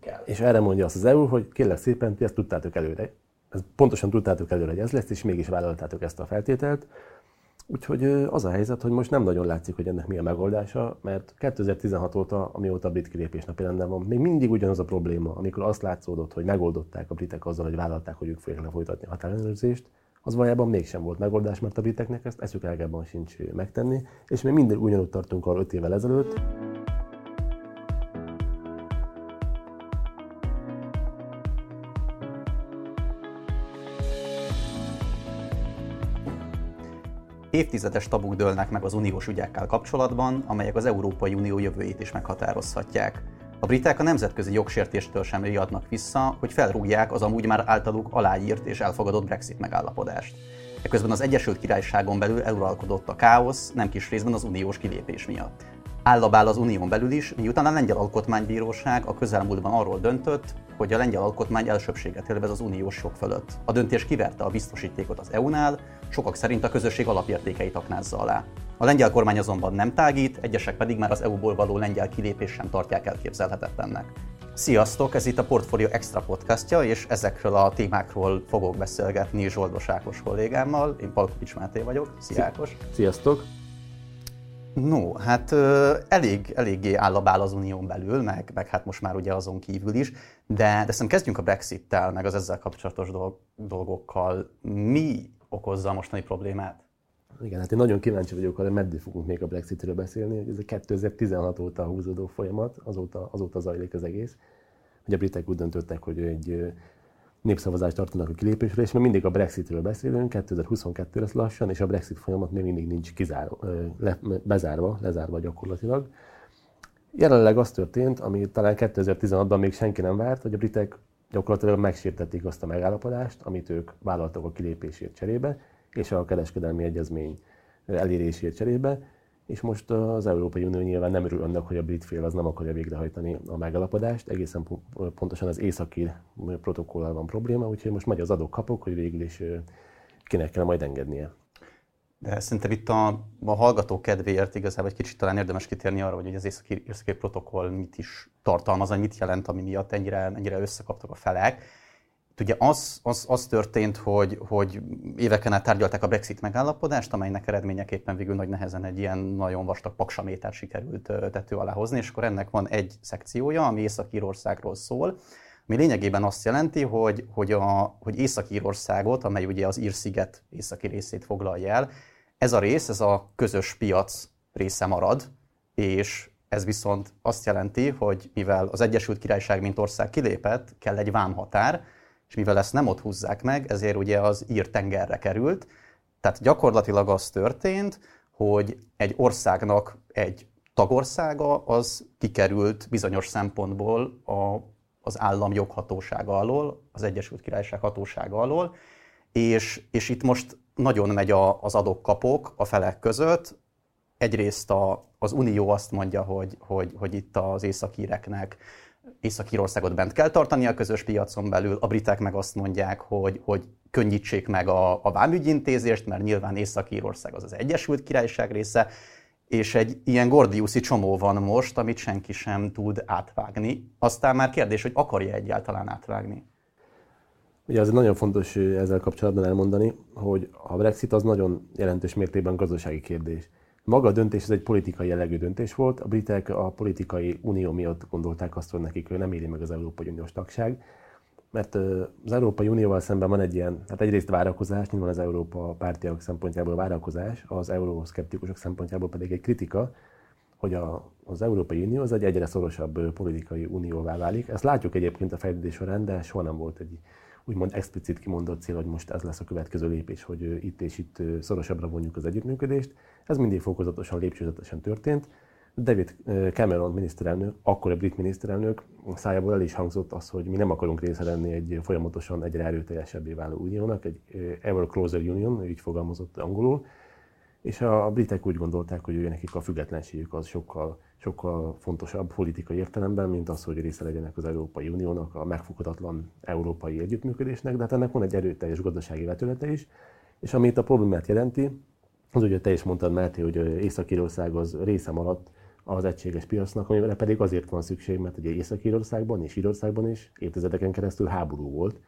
kell. És erre mondja azt az EU, hogy kérlek szépen, ti ezt tudtátok előre. Ez pontosan tudtátok előre, hogy ez lesz, és mégis vállaltátok ezt a feltételt. Úgyhogy az a helyzet, hogy most nem nagyon látszik, hogy ennek mi a megoldása, mert 2016 óta, amióta a brit kilépés napirenden van, még mindig ugyanaz a probléma, amikor azt látszódott, hogy megoldották a britek azzal, hogy vállalták, hogy ők fogják lefolytatni a határellenőrzést, az valójában mégsem volt megoldás, mert a briteknek ezt eszük elgában sincs megtenni, és még mindig ugyanúgy tartunk arra 5 évvel ezelőtt, Évtizedes tabuk dőlnek meg az uniós ügyekkel kapcsolatban, amelyek az Európai Unió jövőjét is meghatározhatják. A britek a nemzetközi jogsértéstől sem riadnak vissza, hogy felrúgják az amúgy már általuk aláírt és elfogadott Brexit megállapodást. Eközben az Egyesült Királyságon belül eluralkodott a káosz, nem kis részben az uniós kilépés miatt. Állabál az unión belül is, miután a Lengyel Alkotmánybíróság a közelmúltban arról döntött, hogy a lengyel alkotmány elsőbséget élvez az uniós jog fölött. A döntés kiverte a biztosítékot az EU-nál, sokak szerint a közösség alapértékeit aknázza alá. A lengyel kormány azonban nem tágít, egyesek pedig már az EU-ból való lengyel kilépés sem tartják elképzelhetetlennek. Sziasztok, ez itt a Portfolio Extra podcastja, és ezekről a témákról fogok beszélgetni Zsoldos Ákos kollégámmal. Én Palkovics Máté vagyok. Szia Ákos! Sziasztok! No, hát elég, eléggé állabál az unión belül, meg, meg hát most már ugye azon kívül is, de, de szerintem kezdjünk a Brexit-tel, meg az ezzel kapcsolatos dolgokkal. Mi okozza a mostani problémát? Igen, hát én nagyon kíváncsi vagyok arra, meddig fogunk még a Brexitről beszélni, hogy ez a 2016 óta húzódó folyamat, azóta, azóta zajlik az egész, hogy a britek úgy döntöttek, hogy egy népszavazást tartanak a kilépésre, és még mindig a Brexitről beszélünk, 2022 lesz lassan, és a Brexit folyamat még mindig nincs kizárva, le, bezárva, lezárva gyakorlatilag. Jelenleg az történt, ami talán 2016-ban még senki nem várt, hogy a britek gyakorlatilag megsértették azt a megállapodást, amit ők vállaltak a kilépésért cserébe, és a kereskedelmi egyezmény elérésért cserébe, és most az Európai Unió nyilván nem örül annak, hogy a brit fél az nem akarja végrehajtani a megállapodást, egészen pontosan az északi protokollal van probléma, úgyhogy most megy az adók kapok, hogy végül is kinek kell majd engednie. De szerintem itt a, a hallgató kedvéért igazából egy kicsit talán érdemes kitérni arra, hogy az északi, északi protokoll mit is tartalmaz, vagy mit jelent, ami miatt ennyire, ennyire összekaptak a felek. Ugye az, az, az történt, hogy, hogy éveken át tárgyalták a Brexit megállapodást, amelynek eredményeképpen végül nagy nehezen egy ilyen nagyon vastag paksaméter sikerült tető alá hozni, és akkor ennek van egy szekciója, ami Észak-Írországról szól, ami lényegében azt jelenti, hogy, hogy, a, hogy Észak-Írországot, amely ugye az Ír-sziget északi részét foglalja el, ez a rész, ez a közös piac része marad, és ez viszont azt jelenti, hogy mivel az Egyesült Királyság mint ország kilépett, kell egy vámhatár, és mivel ezt nem ott húzzák meg, ezért ugye az ír tengerre került. Tehát gyakorlatilag az történt, hogy egy országnak egy tagországa az kikerült bizonyos szempontból a, az állam joghatósága alól, az Egyesült Királyság hatósága alól, és, és itt most nagyon megy a, az adok-kapok a felek között. Egyrészt a, az Unió azt mondja, hogy, hogy, hogy itt az északíreknek Észak-Írországot bent kell tartani a közös piacon belül, a britek meg azt mondják, hogy, hogy könnyítsék meg a, a vámügyintézést, mert nyilván Észak-Írország az az Egyesült Királyság része, és egy ilyen gordiuszi csomó van most, amit senki sem tud átvágni. Aztán már kérdés, hogy akarja egyáltalán átvágni. Ugye az nagyon fontos ezzel kapcsolatban elmondani, hogy a Brexit az nagyon jelentős mértékben gazdasági kérdés. Maga a döntés ez egy politikai jellegű döntés volt. A britek a politikai unió miatt gondolták azt, hogy nekik nem éri meg az Európai Uniós tagság, mert az Európai Unióval szemben van egy ilyen, hát egyrészt várakozás, nyilván az Európa pártiak szempontjából várakozás, az euroszkeptikusok szempontjából pedig egy kritika, hogy a, az Európai Unió az egy egyre szorosabb politikai unióvá válik. Ezt látjuk egyébként a fejlődés során, de soha nem volt egy úgymond explicit kimondott cél, hogy most ez lesz a következő lépés, hogy itt és itt szorosabbra vonjuk az együttműködést. Ez mindig fokozatosan, lépcsőzetesen történt. David Cameron miniszterelnök, akkor a brit miniszterelnök szájából el is hangzott az, hogy mi nem akarunk része lenni egy folyamatosan egyre erőteljesebbé váló uniónak, egy ever closer union, így fogalmazott angolul, és a britek úgy gondolták, hogy ő nekik a függetlenségük az sokkal sokkal fontosabb politikai értelemben, mint az, hogy része legyenek az Európai Uniónak, a megfoghatatlan európai együttműködésnek, de hát ennek van egy erőteljes gazdasági vetülete is, és amit a problémát jelenti, az ugye te is mondtad, Máté, hogy Észak-Írország az része maradt az egységes piacnak, amire pedig azért van szükség, mert ugye Észak-Írországban és Írországban is évtizedeken keresztül háború volt,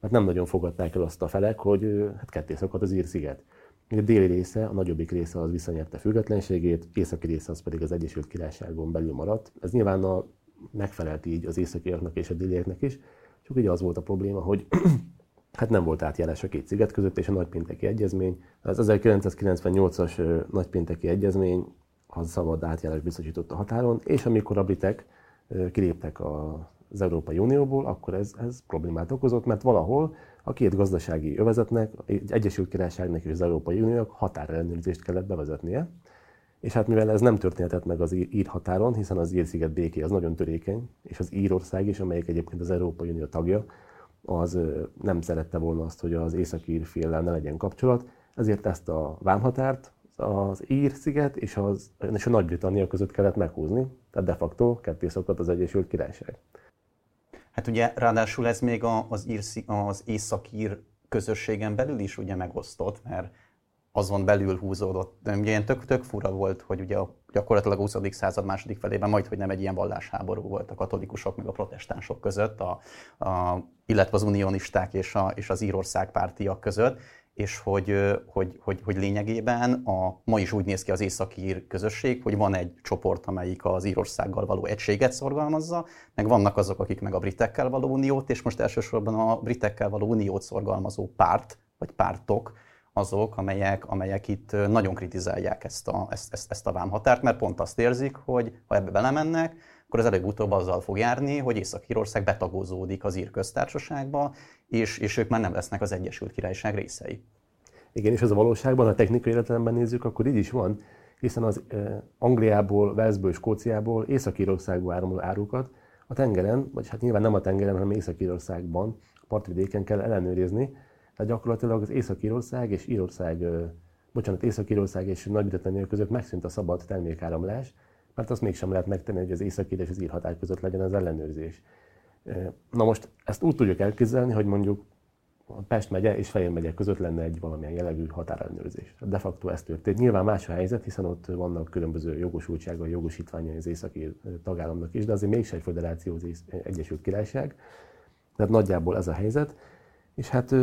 mert nem nagyon fogadták el azt a felek, hogy hát ketté szakadt az Ír-sziget. A déli része, a nagyobbik része az visszanyerte függetlenségét, északi része az pedig az Egyesült Királyságon belül maradt. Ez nyilván a, megfelelt így az északiaknak és a délieknek is, csak ugye az volt a probléma, hogy hát nem volt átjárás a két sziget között, és a nagypénteki egyezmény, az 1998-as nagypénteki egyezmény az szabad átjárás biztosított a határon, és amikor a britek kiléptek az Európai Unióból, akkor ez, ez problémát okozott, mert valahol a két gazdasági övezetnek, egy Egyesült Királyságnak és az Európai Uniónak határellenőrzést kellett bevezetnie. És hát mivel ez nem történhetett meg az ír határon, hiszen az ír-sziget béké az nagyon törékeny, és az Írország is, amelyik egyébként az Európai Unió tagja, az nem szerette volna azt, hogy az északír féllel ne legyen kapcsolat, ezért ezt a vámhatárt az Ír-sziget és, az, és a Nagy-Britannia között kellett meghúzni, tehát de facto ketté szokott az Egyesült Királyság. Hát ugye ráadásul ez még az, ír, az északír közösségen belül is ugye megosztott, mert azon belül húzódott. Ilyen tök, tök fura volt, hogy ugye gyakorlatilag a 20. század második felében majd, hogy nem egy ilyen vallásháború volt a katolikusok meg a protestánsok között, a, a, illetve az unionisták és, a, és az Írország pártiak között, és hogy, hogy, hogy, hogy lényegében a, ma is úgy néz ki az északír közösség, hogy van egy csoport, amelyik az Írországgal való egységet szorgalmazza, meg vannak azok, akik meg a britekkel való uniót, és most elsősorban a britekkel való uniót szorgalmazó párt, vagy pártok, azok, amelyek, amelyek itt nagyon kritizálják ezt a, ezt, ezt, ezt a vámhatárt, mert pont azt érzik, hogy ha ebbe belemennek, akkor az előbb-utóbb azzal fog járni, hogy Észak-Írország betagozódik az ír köztársaságba, és, és ők már nem lesznek az Egyesült Királyság részei. Igen, és ez a valóságban, ha technikai értelemben nézzük, akkor így is van, hiszen az Angliából, Walesből, Skóciából, Észak-Írországba áramló árukat a tengeren, vagy hát nyilván nem a tengeren, hanem Észak-Írországban, partvidéken kell ellenőrizni, tehát gyakorlatilag az Észak-Írország és Írország, bocsánat, Észak-Írország és Nagy-Britannia között megszűnt a szabad termékáramlás, mert azt mégsem lehet megtenni, hogy az északi és az ír határ között legyen az ellenőrzés. Na most ezt úgy tudjuk elképzelni, hogy mondjuk Pest megye és Fejér megye között lenne egy valamilyen jellegű határellenőrzés. De facto ez történt. Nyilván más a helyzet, hiszen ott vannak különböző jogosultságai, jogosítványai az északi tagállamnak is, de azért mégsem egy föderáció az Egyesült Királyság. Tehát nagyjából ez a helyzet. És hát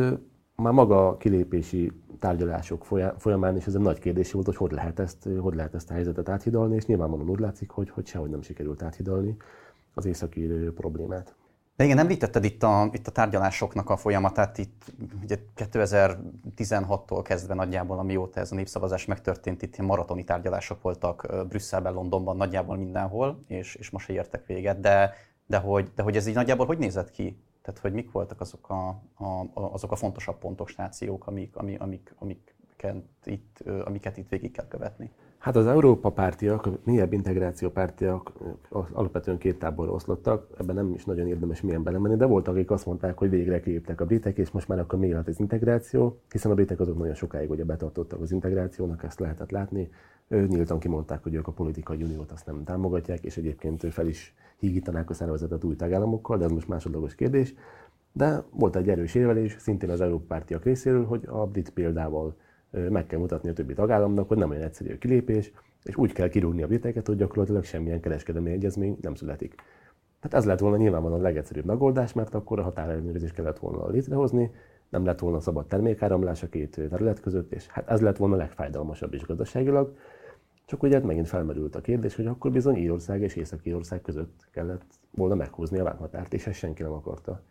már maga a kilépési tárgyalások folyamán is ez egy nagy kérdés volt, hogy hogy lehet ezt, hogy lehet ezt a helyzetet áthidalni, és nyilvánvalóan úgy látszik, hogy, hogy sehogy nem sikerült áthidalni az északi problémát. De igen, említetted itt a, itt a tárgyalásoknak a folyamatát, itt ugye 2016-tól kezdve nagyjából, amióta ez a népszavazás megtörtént, itt maratoni tárgyalások voltak Brüsszelben, Londonban, nagyjából mindenhol, és, és most értek véget, de, de, hogy, de hogy ez így nagyjából hogy nézett ki tehát, hogy mik voltak azok a, a, azok a fontosabb pontok, stációk, amik, amik, amik, amiket, itt, amiket itt végig kell követni? Hát az Európa pártiak, mélyebb integráció pártiak alapvetően két táborra oszlottak, ebben nem is nagyon érdemes milyen belemenni, de voltak, akik azt mondták, hogy végre kiéptek a britek, és most már akkor még lehet az integráció, hiszen a britek azok nagyon sokáig ugye betartottak az integrációnak, ezt lehetett látni. Ő nyíltan kimondták, hogy ők a politikai uniót azt nem támogatják, és egyébként fel is hígítanák a szervezetet új tagállamokkal, de ez most másodlagos kérdés. De volt egy erős érvelés, szintén az Európa pártiak részéről, hogy a brit példával meg kell mutatni a többi tagállamnak, hogy nem olyan egyszerű a kilépés, és úgy kell kirúgni a briteket, hogy gyakorlatilag semmilyen kereskedelmi egyezmény nem születik. Tehát ez lett volna nyilvánvalóan a legegyszerűbb megoldás, mert akkor a határellenőrzést kellett volna létrehozni, nem lett volna szabad termékáramlás a két terület között, és hát ez lett volna a legfájdalmasabb is gazdaságilag. Csak ugye megint felmerült a kérdés, hogy akkor bizony Írország és Észak-Írország között kellett volna meghúzni a vámhatárt, és ezt senki nem akarta.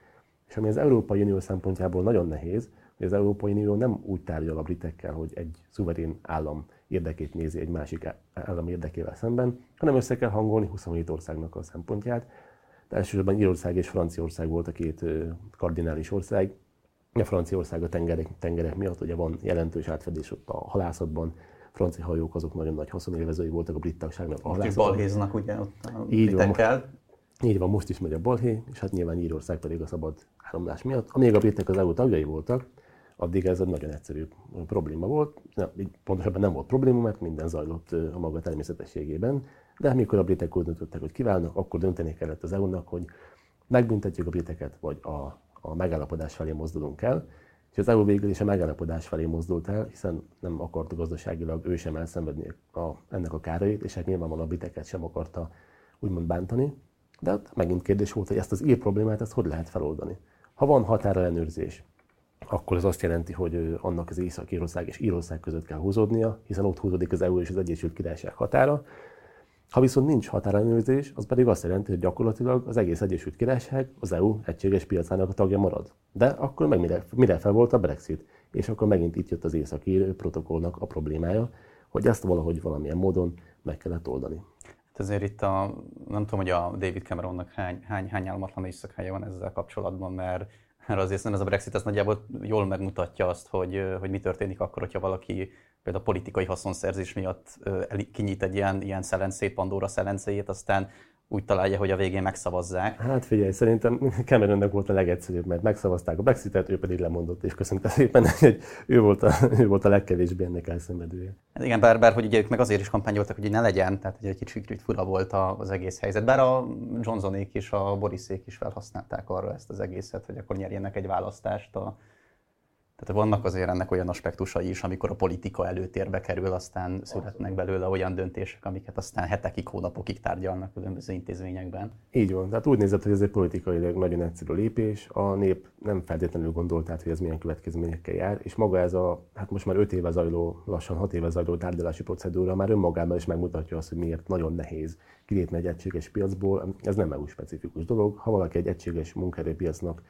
És ami az Európai Unió szempontjából nagyon nehéz, hogy az Európai Unió nem úgy tárgyal a britekkel, hogy egy szuverén állam érdekét nézi egy másik állam érdekével szemben, hanem össze kell hangolni 27 országnak a szempontját. De elsősorban Írország és Franciaország volt a két kardinális ország. A Franciaország a tengerek, tengerek miatt ugye van jelentős átfedés ott a halászatban, francia hajók azok nagyon nagy haszonélvezői voltak a brit tagságnak. Most balhéznak ugye ott a így van, így van, most is megy a balhé, és hát nyilván Írország pedig a szabad áramlás miatt. Amíg a britek az EU tagjai voltak, addig ez egy nagyon egyszerű probléma volt. Pontosabban nem volt probléma, mert minden zajlott a maga természetességében. De amikor a britek úgy döntöttek, hogy kiválnak, akkor dönteni kellett az EU-nak, hogy megbüntetjük a briteket, vagy a, a megállapodás felé mozdulunk el. És az EU végül is a megállapodás felé mozdult el, hiszen nem akarta gazdaságilag ő sem elszenvedni a, ennek a kárait, és hát nyilvánvalóan a briteket sem akarta úgymond bántani. De hát megint kérdés volt, hogy ezt az ír problémát ezt hogy lehet feloldani. Ha van határellenőrzés, akkor ez azt jelenti, hogy annak az Észak-Írország és Írország között kell húzódnia, hiszen ott húzódik az EU és az Egyesült Királyság határa. Ha viszont nincs határellenőrzés, az pedig azt jelenti, hogy gyakorlatilag az egész Egyesült Királyság az EU egységes piacának a tagja marad. De akkor meg mire, mire fel volt a Brexit? És akkor megint itt jött az északi protokollnak a problémája, hogy ezt valahogy valamilyen módon meg kellett oldani. Hát azért itt a, nem tudom, hogy a David Cameronnak hány, hány, hány álmatlan éjszakája van ezzel kapcsolatban, mert mert azért ez a Brexit az nagyjából jól megmutatja azt, hogy, hogy mi történik akkor, hogyha valaki például a politikai haszonszerzés miatt kinyit egy ilyen, ilyen szelencét, Pandora szelencéjét, aztán úgy találja, hogy a végén megszavazzák. Hát figyelj, szerintem Cameronnek volt a legegyszerűbb, mert megszavazták a Brexitet, ő pedig lemondott, és köszönte szépen, hogy ő volt a, ő volt a legkevésbé ennek elszenvedője. Hát igen, bár, bár hogy ugye ők meg azért is kampányoltak, hogy ne legyen, tehát ugye egy kicsit, fura volt az egész helyzet. Bár a Johnsonék is, a Borisék is felhasználták arra ezt az egészet, hogy akkor nyerjenek egy választást a, tehát vannak azért ennek olyan aspektusai is, amikor a politika előtérbe kerül, aztán születnek belőle olyan döntések, amiket aztán hetekig, hónapokig tárgyalnak különböző intézményekben. Így van. Tehát úgy nézett, hogy ez egy politikailag nagyon egyszerű lépés. A nép nem feltétlenül gondolt át, hogy ez milyen következményekkel jár, és maga ez a, hát most már 5 éve zajló, lassan 6 éve zajló tárgyalási procedúra már önmagában is megmutatja azt, hogy miért nagyon nehéz kilépni egy egységes piacból. Ez nem EU specifikus dolog. Ha valaki egy egységes munkaerőpiacnak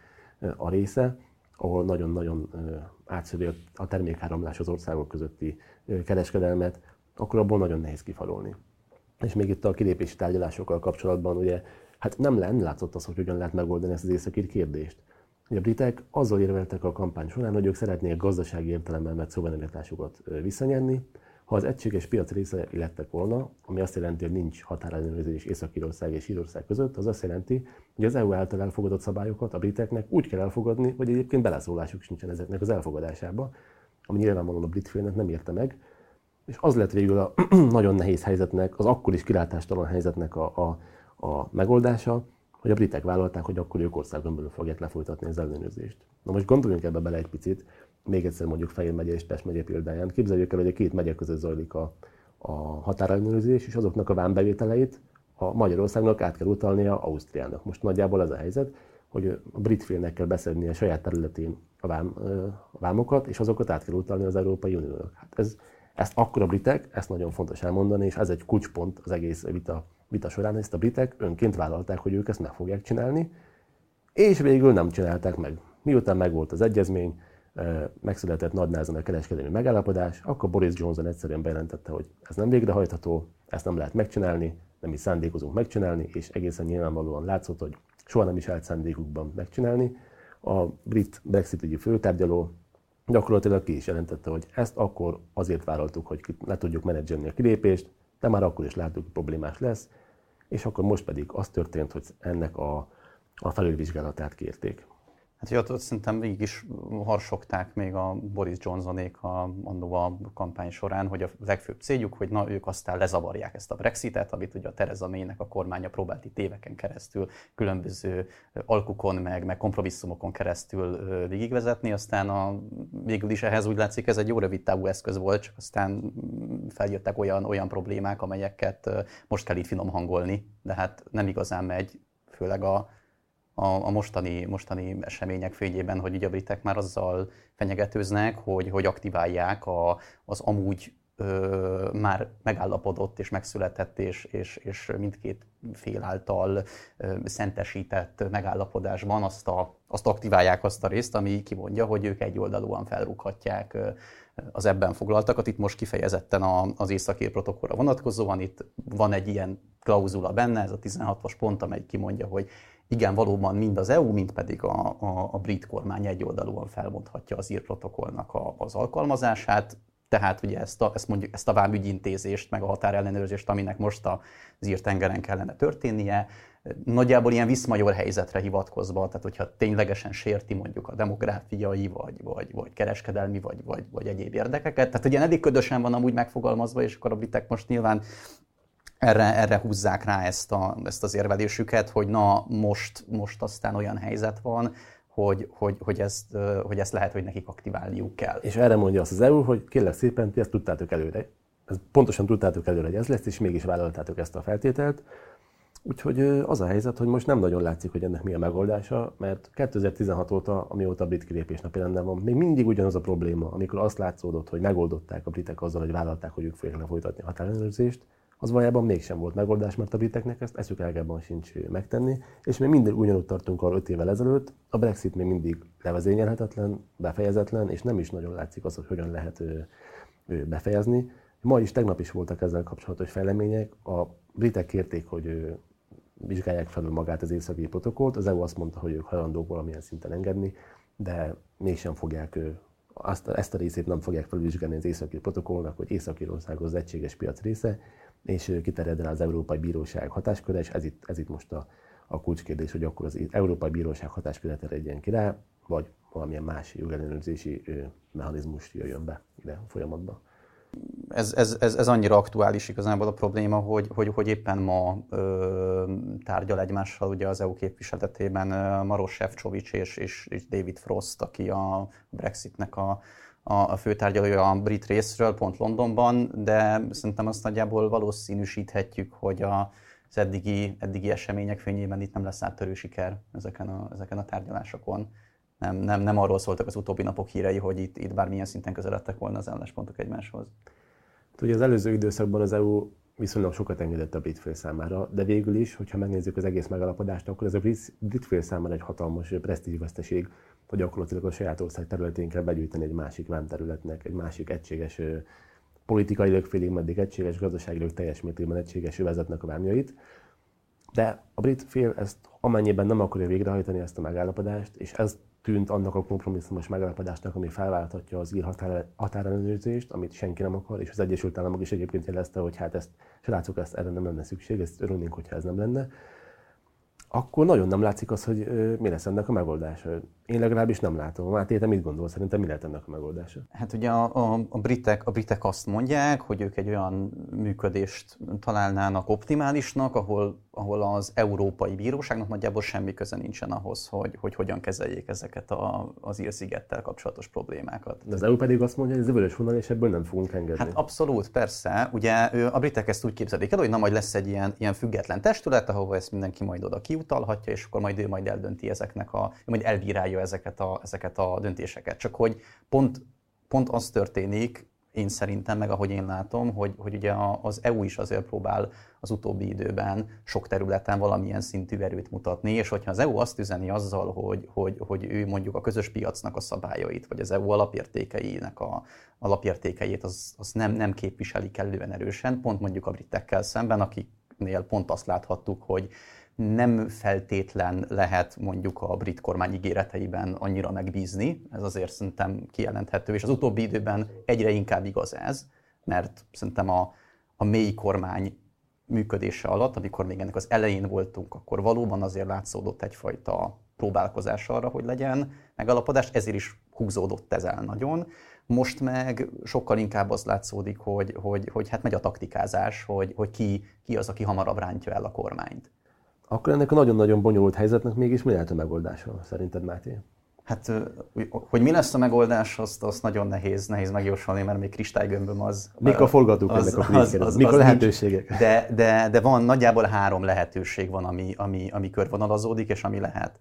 a része, ahol nagyon-nagyon átszövi a termékáramlás az országok közötti kereskedelmet, akkor abból nagyon nehéz kifalolni. És még itt a kilépési tárgyalásokkal kapcsolatban ugye, hát nem, nem látszott az, hogy hogyan lehet megoldani ezt az északír kérdést. A britek azzal érveltek a kampány során, hogy ők szeretnék gazdasági értelemben mert szuverenitásukat visszanyerni, ha az egységes piac része lettek volna, ami azt jelenti, hogy nincs határellenőrzés Észak-Írország és Írország között, az azt jelenti, hogy az EU által elfogadott szabályokat a briteknek úgy kell elfogadni, hogy egyébként beleszólásuk sincsen ezeknek az elfogadásába, ami nyilvánvalóan a brit félnek nem érte meg. És az lett végül a nagyon nehéz helyzetnek, az akkor is kilátástalan helyzetnek a, a, a megoldása, hogy a britek vállalták, hogy akkor ők országon belül fogják lefolytatni az ellenőrzést. Na most gondoljunk ebbe bele egy picit, még egyszer mondjuk Fejér megye és Pest megye példáján. Képzeljük el, hogy a két megye között zajlik a, a határellenőrzés, és azoknak a vámbevételeit a Magyarországnak át kell utalnia Ausztriának. Most nagyjából az a helyzet, hogy a brit félnek kell beszedni a saját területén a, vám, a vámokat, és azokat át kell utalni az Európai Uniónak. Hát ez, ezt akkor a britek, ezt nagyon fontos elmondani, és ez egy kulcspont az egész vita, vita során, ezt a britek önként vállalták, hogy ők ezt meg fogják csinálni, és végül nem csinálták meg. Miután megvolt az egyezmény, megszületett nagynázon a kereskedelmi megállapodás, akkor Boris Johnson egyszerűen bejelentette, hogy ez nem végrehajtható, ezt nem lehet megcsinálni, nem is szándékozunk megcsinálni, és egészen nyilvánvalóan látszott, hogy soha nem is állt szándékukban megcsinálni. A brit Brexit ügyi főtárgyaló gyakorlatilag ki is jelentette, hogy ezt akkor azért vállaltuk, hogy le tudjuk menedzselni a kilépést, de már akkor is láttuk, hogy problémás lesz, és akkor most pedig az történt, hogy ennek a, a felülvizsgálatát kérték. Hát hogy ott szerintem végig is harsogták még a Boris Johnsonék a, annó a kampány során, hogy a legfőbb céljuk, hogy na, ők aztán lezavarják ezt a Brexitet, amit ugye a Tereza Maynek a kormánya próbált itt éveken keresztül különböző alkukon, meg, meg kompromisszumokon keresztül végigvezetni, aztán a, végül is ehhez úgy látszik, ez egy jó rövid távú eszköz volt, csak aztán feljöttek olyan, olyan problémák, amelyeket most kell itt finom hangolni, de hát nem igazán megy, főleg a a, a mostani, mostani események fényében, hogy ugye a britek már azzal fenyegetőznek, hogy, hogy aktiválják a, az amúgy ö, már megállapodott és megszületett és, és, és mindkét fél által ö, szentesített megállapodásban azt, a, azt aktiválják azt a részt, ami kimondja, hogy ők egyoldalúan felrúghatják az ebben foglaltakat. Itt most kifejezetten az északír protokollra vonatkozóan, itt van egy ilyen klauzula benne, ez a 16-os pont, amely kimondja, hogy igen, valóban mind az EU, mind pedig a, a, a brit kormány egyoldalúan felmondhatja az ír protokollnak a, az alkalmazását, tehát ugye ezt a, ezt mondjuk, ezt a vámügyintézést, meg a határellenőrzést, aminek most az ír tengeren kellene történnie, nagyjából ilyen viszmajor helyzetre hivatkozva, tehát hogyha ténylegesen sérti mondjuk a demográfiai, vagy, vagy, vagy kereskedelmi, vagy, vagy, vagy egyéb érdekeket. Tehát ugye eddig ködösen van amúgy megfogalmazva, és akkor a britek most nyilván erre, erre húzzák rá ezt, a, ezt az érvelésüket, hogy na most, most aztán olyan helyzet van, hogy, hogy, hogy, ezt, hogy ezt lehet, hogy nekik aktiválniuk kell. És erre mondja azt az EU, hogy kérlek szépen, ti ezt tudtátok előre. Ez pontosan tudtátok előre, hogy ez lesz, és mégis vállaltátok ezt a feltételt. Úgyhogy az a helyzet, hogy most nem nagyon látszik, hogy ennek mi a megoldása, mert 2016 óta, amióta a brit kilépés napi van, még mindig ugyanaz a probléma, amikor azt látszódott, hogy megoldották a britek azzal, hogy vállalták, hogy ők fogják lefolytatni a határellenőrzést, az valójában mégsem volt megoldás, mert a briteknek ezt eszük elgában sincs megtenni, és még mindig ugyanúgy tartunk arra 5 évvel ezelőtt, a Brexit még mindig levezényelhetetlen, befejezetlen, és nem is nagyon látszik az, hogy hogyan lehet befejezni. Ma is, tegnap is voltak ezzel kapcsolatos fejlemények. A britek kérték, hogy vizsgálják felül magát az északi protokollt. Az EU azt mondta, hogy ők hajlandók valamilyen szinten engedni, de mégsem fogják azt, ezt a részét nem fogják felvizsgálni az északi protokollnak, hogy Észak-Írország az egységes piac része, és kiterjed el az Európai Bíróság hatásköre, és ez itt, ez itt most a, a kulcskérdés, hogy akkor az Európai Bíróság hatásköre terjedjen ki rá, vagy valamilyen más jogellenőrzési mechanizmus jöjjön be ide a folyamatba. Ez, ez, ez, ez annyira aktuális igazából a probléma, hogy, hogy, hogy éppen ma ö, tárgyal egymással ugye az EU képviseletében Maros Sefcovics és, és, és David Frost, aki a Brexitnek a, a, főtárgyalója a brit részről, pont Londonban, de szerintem azt nagyjából valószínűsíthetjük, hogy a, az eddigi, eddigi események fényében itt nem lesz áttörő siker ezeken a, ezeken a tárgyalásokon nem, nem, nem arról szóltak az utóbbi napok hírei, hogy itt, itt bármilyen szinten közeledtek volna az álláspontok egymáshoz. Ugye az előző időszakban az EU viszonylag sokat engedett a brit fél számára, de végül is, hogyha megnézzük az egész megalapodást, akkor ez a brit fél számára egy hatalmas presztízsveszteség, hogy gyakorlatilag a saját ország területén kell begyűjteni egy másik vámterületnek, egy másik egységes politikailag félig meddig egységes, gazdaságilag teljes mértékben egységes vezetnek a vámjait. De a brit fél ezt amennyiben nem akarja végrehajtani ezt a megállapodást, és ez tűnt annak a kompromisszumos megállapodásnak, ami felválthatja az ír határ, határellenőrzést, amit senki nem akar, és az Egyesült Államok is egyébként jelezte, hogy hát ezt, srácok, ezt erre nem lenne szükség, ezt örülnénk, hogyha ez nem lenne akkor nagyon nem látszik az, hogy mi lesz ennek a megoldása. Én legalábbis nem látom. Máté, te mit gondolsz? Szerintem mi lehet ennek a megoldása? Hát ugye a, a, a, britek, a britek azt mondják, hogy ők egy olyan működést találnának optimálisnak, ahol, ahol az Európai Bíróságnak nagyjából semmi köze nincsen ahhoz, hogy, hogy hogyan kezeljék ezeket a, az ír-szigettel kapcsolatos problémákat. De az EU pedig azt mondja, hogy ez a vörös vonal, és ebből nem fogunk engedni. Hát abszolút, persze. Ugye a britek ezt úgy képzelik el, hogy na majd lesz egy ilyen, ilyen független testület, ahova ezt mindenki majd oda ki kiutalhatja, és akkor majd ő majd eldönti ezeknek a, majd elbírálja ezeket a, ezeket a döntéseket. Csak hogy pont, pont az történik, én szerintem, meg ahogy én látom, hogy, hogy ugye az EU is azért próbál az utóbbi időben sok területen valamilyen szintű erőt mutatni, és hogyha az EU azt üzeni azzal, hogy, hogy, hogy ő mondjuk a közös piacnak a szabályait, vagy az EU alapértékeinek a alapértékeit, az, az nem, nem képviseli kellően erősen, pont mondjuk a britekkel szemben, akiknél pont azt láthattuk, hogy nem feltétlen lehet mondjuk a brit kormány ígéreteiben annyira megbízni, ez azért szerintem kijelenthető, és az utóbbi időben egyre inkább igaz ez, mert szerintem a, a mély kormány működése alatt, amikor még ennek az elején voltunk, akkor valóban azért látszódott egyfajta próbálkozás arra, hogy legyen megalapodás, ezért is húzódott ez el nagyon. Most meg sokkal inkább az látszódik, hogy, hogy, hogy hát megy a taktikázás, hogy, hogy ki, ki az, aki hamarabb rántja el a kormányt. Akkor ennek a nagyon-nagyon bonyolult helyzetnek mégis mi lehet a megoldása, szerinted Máté? Hát, hogy mi lesz a megoldás, azt, azt nagyon nehéz, nehéz megjósolni, mert még kristálygömböm az... Mik a forgatók ennek a az, az, Mik az a lehetőségek? De, de, de van, nagyjából három lehetőség van, ami, ami, ami körvonalazódik, és ami lehet.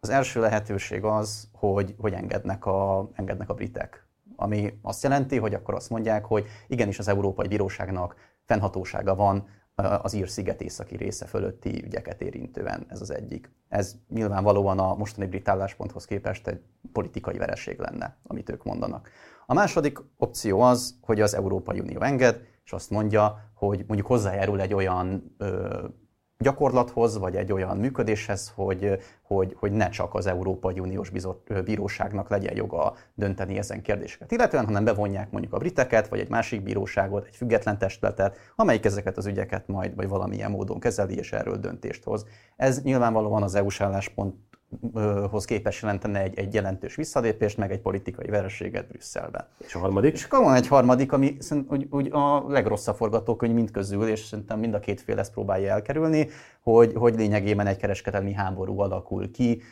Az első lehetőség az, hogy, hogy engednek, a, engednek a britek. Ami azt jelenti, hogy akkor azt mondják, hogy igenis az Európai Bíróságnak fennhatósága van az Ír-sziget északi része fölötti ügyeket érintően ez az egyik. Ez nyilvánvalóan a mostani brit állásponthoz képest egy politikai vereség lenne, amit ők mondanak. A második opció az, hogy az Európai Unió enged, és azt mondja, hogy mondjuk hozzájárul egy olyan ö, gyakorlathoz, vagy egy olyan működéshez, hogy, hogy, hogy ne csak az Európai Uniós bizot, Bíróságnak legyen joga dönteni ezen kérdéseket, illetően, hanem bevonják mondjuk a briteket, vagy egy másik bíróságot, egy független testületet, amelyik ezeket az ügyeket majd vagy valamilyen módon kezeli és erről döntést hoz. Ez nyilvánvalóan az EU-s álláspont hoz képes jelentene egy, egy jelentős visszalépést, meg egy politikai vereséget Brüsszelben. És a harmadik? És akkor van egy harmadik, ami úgy, úgy a legrosszabb forgatókönyv mind közül, és szerintem mind a két fél ezt próbálja elkerülni, hogy, hogy lényegében egy kereskedelmi háború alakul ki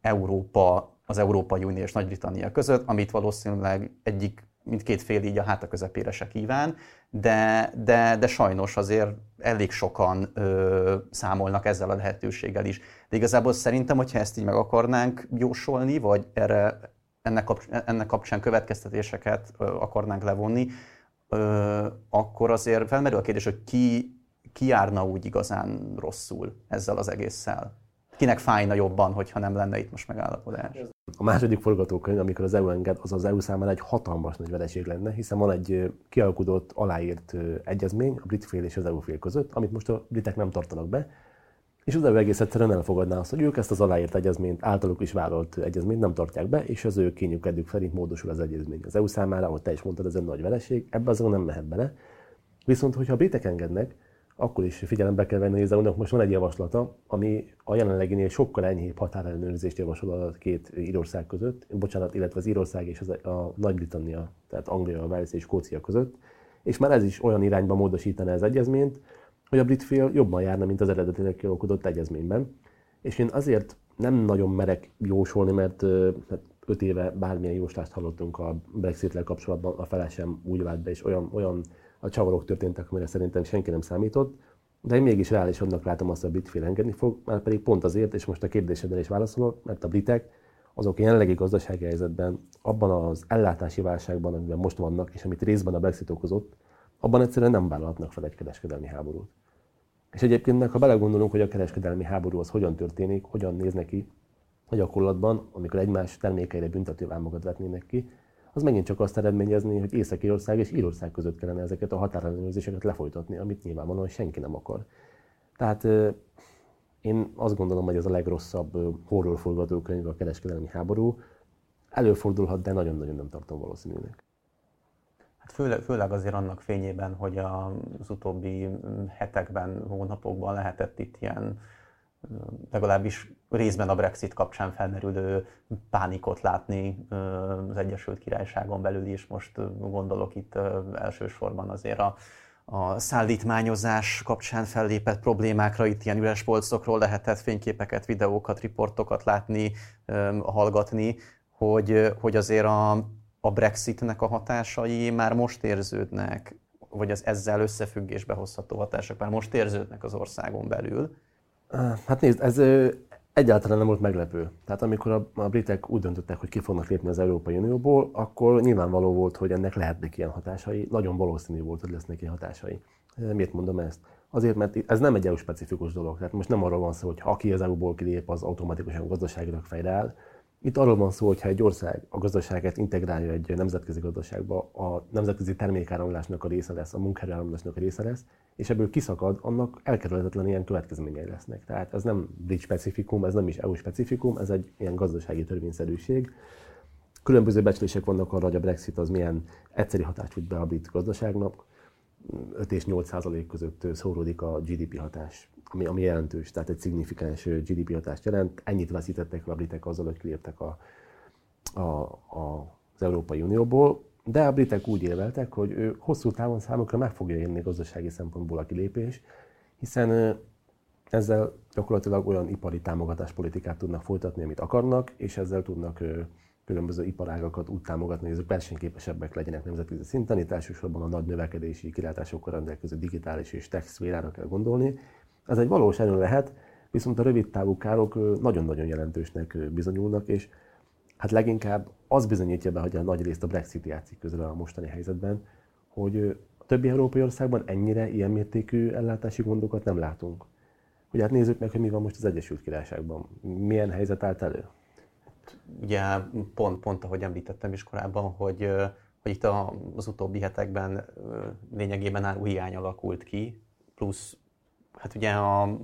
Európa, az Európai Unió és Nagy-Britannia között, amit valószínűleg egyik mindkét fél így a háta közepére se kíván, de, de, de sajnos azért elég sokan ö, számolnak ezzel a lehetőséggel is. De igazából szerintem, hogyha ezt így meg akarnánk jósolni, vagy erre, ennek, kapcsán, ennek kapcsán következtetéseket ö, akarnánk levonni, ö, akkor azért felmerül a kérdés, hogy ki, ki járna úgy igazán rosszul ezzel az egésszel. Kinek fájna jobban, hogyha nem lenne itt most megállapodás? A második forgatókönyv, amikor az EU enged, az az EU számára egy hatalmas nagy vereség lenne, hiszen van egy kialkudott, aláírt egyezmény a brit fél és az EU fél között, amit most a britek nem tartanak be, és az EU egész egyszerűen elfogadná azt, hogy ők ezt az aláírt egyezményt, általuk is vállalt egyezményt nem tartják be, és az ő kényükedük szerint módosul az egyezmény. Az EU számára, ahogy te is mondtad, ez egy nagy vereség, ebbe azon nem mehet bele. Viszont, hogyha a britek engednek, akkor is figyelembe kell venni, hogy az EU-nak most van egy javaslata, ami a jelenleginél sokkal enyhébb határellenőrzést javasol a két Írország között, bocsánat, illetve az Írország és az, a Nagy-Britannia, tehát Anglia, Wales és Skócia között, és már ez is olyan irányba módosítaná az egyezményt, hogy a brit fél jobban járna, mint az eredetileg kialakodott egyezményben. És én azért nem nagyon merek jósolni, mert hát öt éve bármilyen jóslást hallottunk a brexit kapcsolatban, a fele úgy vált be, és olyan, olyan a csavarok történtek, amire szerintem senki nem számított, de én mégis reálisabbnak látom azt, hogy a brit fél engedni fog, már pedig pont azért, és most a kérdésedre is válaszolok, mert a britek azok jelenlegi gazdasági helyzetben, abban az ellátási válságban, amiben most vannak, és amit részben a Brexit okozott, abban egyszerűen nem vállalhatnak fel egy kereskedelmi háborút. És egyébként, ha belegondolunk, hogy a kereskedelmi háború az hogyan történik, hogyan néz neki a gyakorlatban, amikor egymás termékeire büntetővámokat vetnének ki, az megint csak azt eredményezni, hogy Észak-Írország és Írország között kellene ezeket a határellenőrzéseket lefolytatni, amit nyilvánvalóan senki nem akar. Tehát én azt gondolom, hogy ez a legrosszabb horrorforgatókönyv a kereskedelmi háború. Előfordulhat, de nagyon-nagyon nem tartom valószínűnek. Hát főleg, főleg azért annak fényében, hogy az utóbbi hetekben, hónapokban lehetett itt ilyen legalábbis részben a Brexit kapcsán felmerülő pánikot látni az Egyesült Királyságon belül is. Most gondolok itt elsősorban azért a, a szállítmányozás kapcsán fellépett problémákra, itt ilyen üres polcokról lehetett fényképeket, videókat, riportokat látni, hallgatni, hogy, hogy azért a, a Brexitnek a hatásai már most érződnek, vagy az ezzel összefüggésbe hozható hatások már most érződnek az országon belül. Hát nézd, ez egyáltalán nem volt meglepő. Tehát amikor a, a britek úgy döntöttek, hogy ki fognak lépni az Európai Unióból, akkor nyilvánvaló volt, hogy ennek lehetnek ilyen hatásai. Nagyon valószínű volt, hogy lesznek ilyen hatásai. Miért mondom ezt? Azért, mert ez nem egy EU-specifikus dolog. Tehát most nem arról van szó, hogy ha aki az EU-ból kilép, az automatikusan gazdaságilag fejre áll, itt arról van szó, hogy ha egy ország a gazdaságát integrálja egy nemzetközi gazdaságba, a nemzetközi termékáramlásnak a része lesz, a munkaerőáramlásnak a része lesz, és ebből kiszakad, annak elkerülhetetlen ilyen következményei lesznek. Tehát ez nem brit specifikum, ez nem is EU specifikum, ez egy ilyen gazdasági törvényszerűség. Különböző becslések vannak arra, hogy a Brexit az milyen egyszeri hatást tud be a brit gazdaságnak. 5 és 8 százalék között szóródik a GDP hatás ami, ami jelentős, tehát egy szignifikáns GDP hatást jelent. Ennyit veszítettek a britek azzal, hogy kiléptek a, a, a, az Európai Unióból, de a britek úgy érveltek, hogy ő hosszú távon számukra meg fogja érni gazdasági szempontból a kilépés, hiszen ezzel gyakorlatilag olyan ipari támogatáspolitikát tudnak folytatni, amit akarnak, és ezzel tudnak különböző iparágakat úgy támogatni, hogy ezek versenyképesebbek legyenek nemzetközi szinten. Itt elsősorban a nagy növekedési kilátásokkal rendelkező digitális és tech szférára kell gondolni, ez egy valós előny lehet, viszont a rövid távú károk nagyon-nagyon jelentősnek bizonyulnak, és hát leginkább az bizonyítja be, hogy a nagy részt a Brexit játszik közül a mostani helyzetben, hogy a többi európai országban ennyire ilyen mértékű ellátási gondokat nem látunk. Hogy hát nézzük meg, hogy mi van most az Egyesült Királyságban. Milyen helyzet állt elő? Ugye pont, pont ahogy említettem is korábban, hogy, hogy itt az utóbbi hetekben lényegében áru hiány alakult ki, plusz hát ugye a,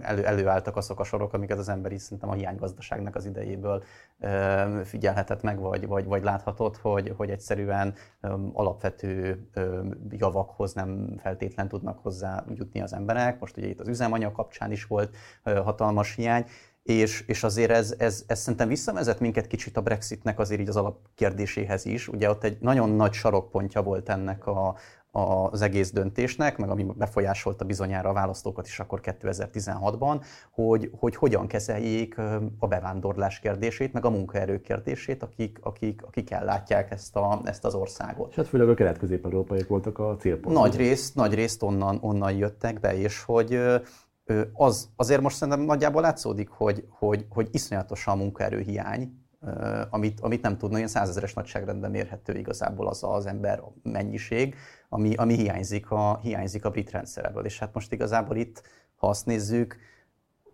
elő, előálltak azok a sorok, amiket az ember is szerintem a hiánygazdaságnak az idejéből ö, figyelhetett meg, vagy, vagy, vagy láthatott, hogy, hogy egyszerűen ö, alapvető ö, javakhoz nem feltétlen tudnak hozzá jutni az emberek. Most ugye itt az üzemanyag kapcsán is volt ö, hatalmas hiány, és, és azért ez, ez, ez szerintem visszavezet minket kicsit a Brexitnek azért így az alapkérdéséhez is. Ugye ott egy nagyon nagy sarokpontja volt ennek a, az egész döntésnek, meg ami befolyásolta bizonyára a választókat is akkor 2016-ban, hogy, hogy hogyan kezeljék a bevándorlás kérdését, meg a munkaerő kérdését, akik, akik, akik ellátják ezt, a, ezt az országot. És hát főleg a kelet-közép-európaiak voltak a célpont. Nagy részt, nagy részt onnan, onnan jöttek be, és hogy az, azért most szerintem nagyjából látszódik, hogy, hogy, hogy iszonyatos a munkaerőhiány, amit, amit nem tudna, ilyen százezeres nagyságrendben mérhető igazából az az ember mennyiség, ami, ami hiányzik, a, hiányzik a brit rendszerből. És hát most igazából itt, ha azt nézzük,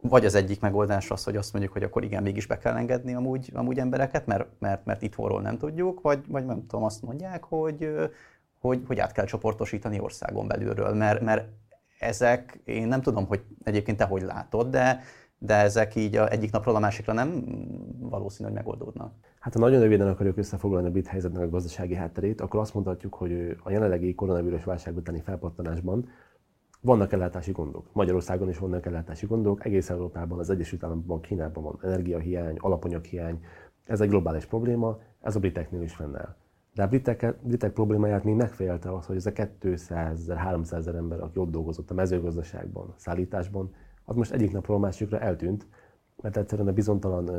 vagy az egyik megoldás az, hogy azt mondjuk, hogy akkor igen, mégis be kell engedni amúgy, amúgy embereket, mert, mert, mert itthonról nem tudjuk, vagy, vagy nem tudom, azt mondják, hogy, hogy, hogy át kell csoportosítani országon belülről, mert, mert ezek, én nem tudom, hogy egyébként te hogy látod, de, de ezek így a egyik napról a másikra nem valószínű, hogy megoldódnak. Hát ha nagyon röviden akarjuk összefoglalni a brit helyzetnek a gazdasági hátterét, akkor azt mondhatjuk, hogy a jelenlegi koronavírus válság utáni felpattanásban vannak ellátási gondok. Magyarországon is vannak ellátási gondok, egész Európában, az Egyesült Államokban, Kínában van energiahiány, alapanyaghiány. Ez egy globális probléma, ez a briteknél is fennáll. De a britek, britek problémáját még megfejelte az, hogy ez a 200-300 ezer ember, aki ott dolgozott a mezőgazdaságban, szállításban, az most egyik napról a másikra eltűnt, mert egyszerűen a bizonytalan,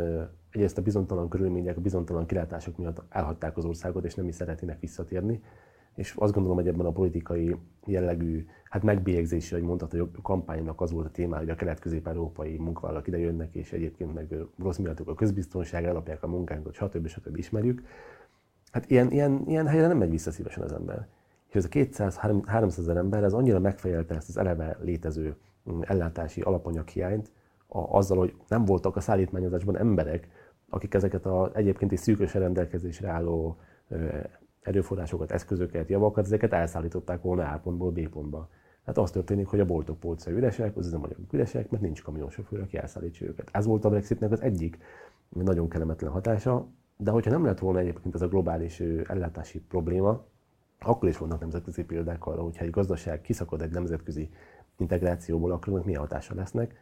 egyrészt a bizonytalan körülmények, a bizonytalan kilátások miatt elhagyták az országot, és nem is szeretnének visszatérni. És azt gondolom, hogy ebben a politikai jellegű, hát megbélyegzési, hogy mondható, hogy a kampánynak az volt a téma, hogy a kelet-közép-európai munkavállalók ide jönnek, és egyébként meg rossz miattuk a közbiztonság, elapják a munkánkat, stb. stb. ismerjük. Hát ilyen, ilyen, ilyen helyre nem megy vissza szívesen az ember. És ez a 200-300 ezer ember, ez annyira megfejelte ezt az eleve létező ellátási alapanyaghiányt, a, azzal, hogy nem voltak a szállítmányozásban emberek, akik ezeket az egyébként is szűkösen rendelkezésre álló erőforrásokat, eszközöket, javakat, ezeket elszállították volna A pontból B pontba. Hát az történik, hogy a boltok polcai üresek, az üzemanyagok üresek, mert nincs kamionsofőr, aki elszállítsa őket. Ez volt a Brexitnek az egyik nagyon kellemetlen hatása, de hogyha nem lett volna egyébként ez a globális ellátási probléma, akkor is vannak nemzetközi példák arra, hogyha egy gazdaság kiszakad egy nemzetközi integrációból, akkor milyen hatása lesznek.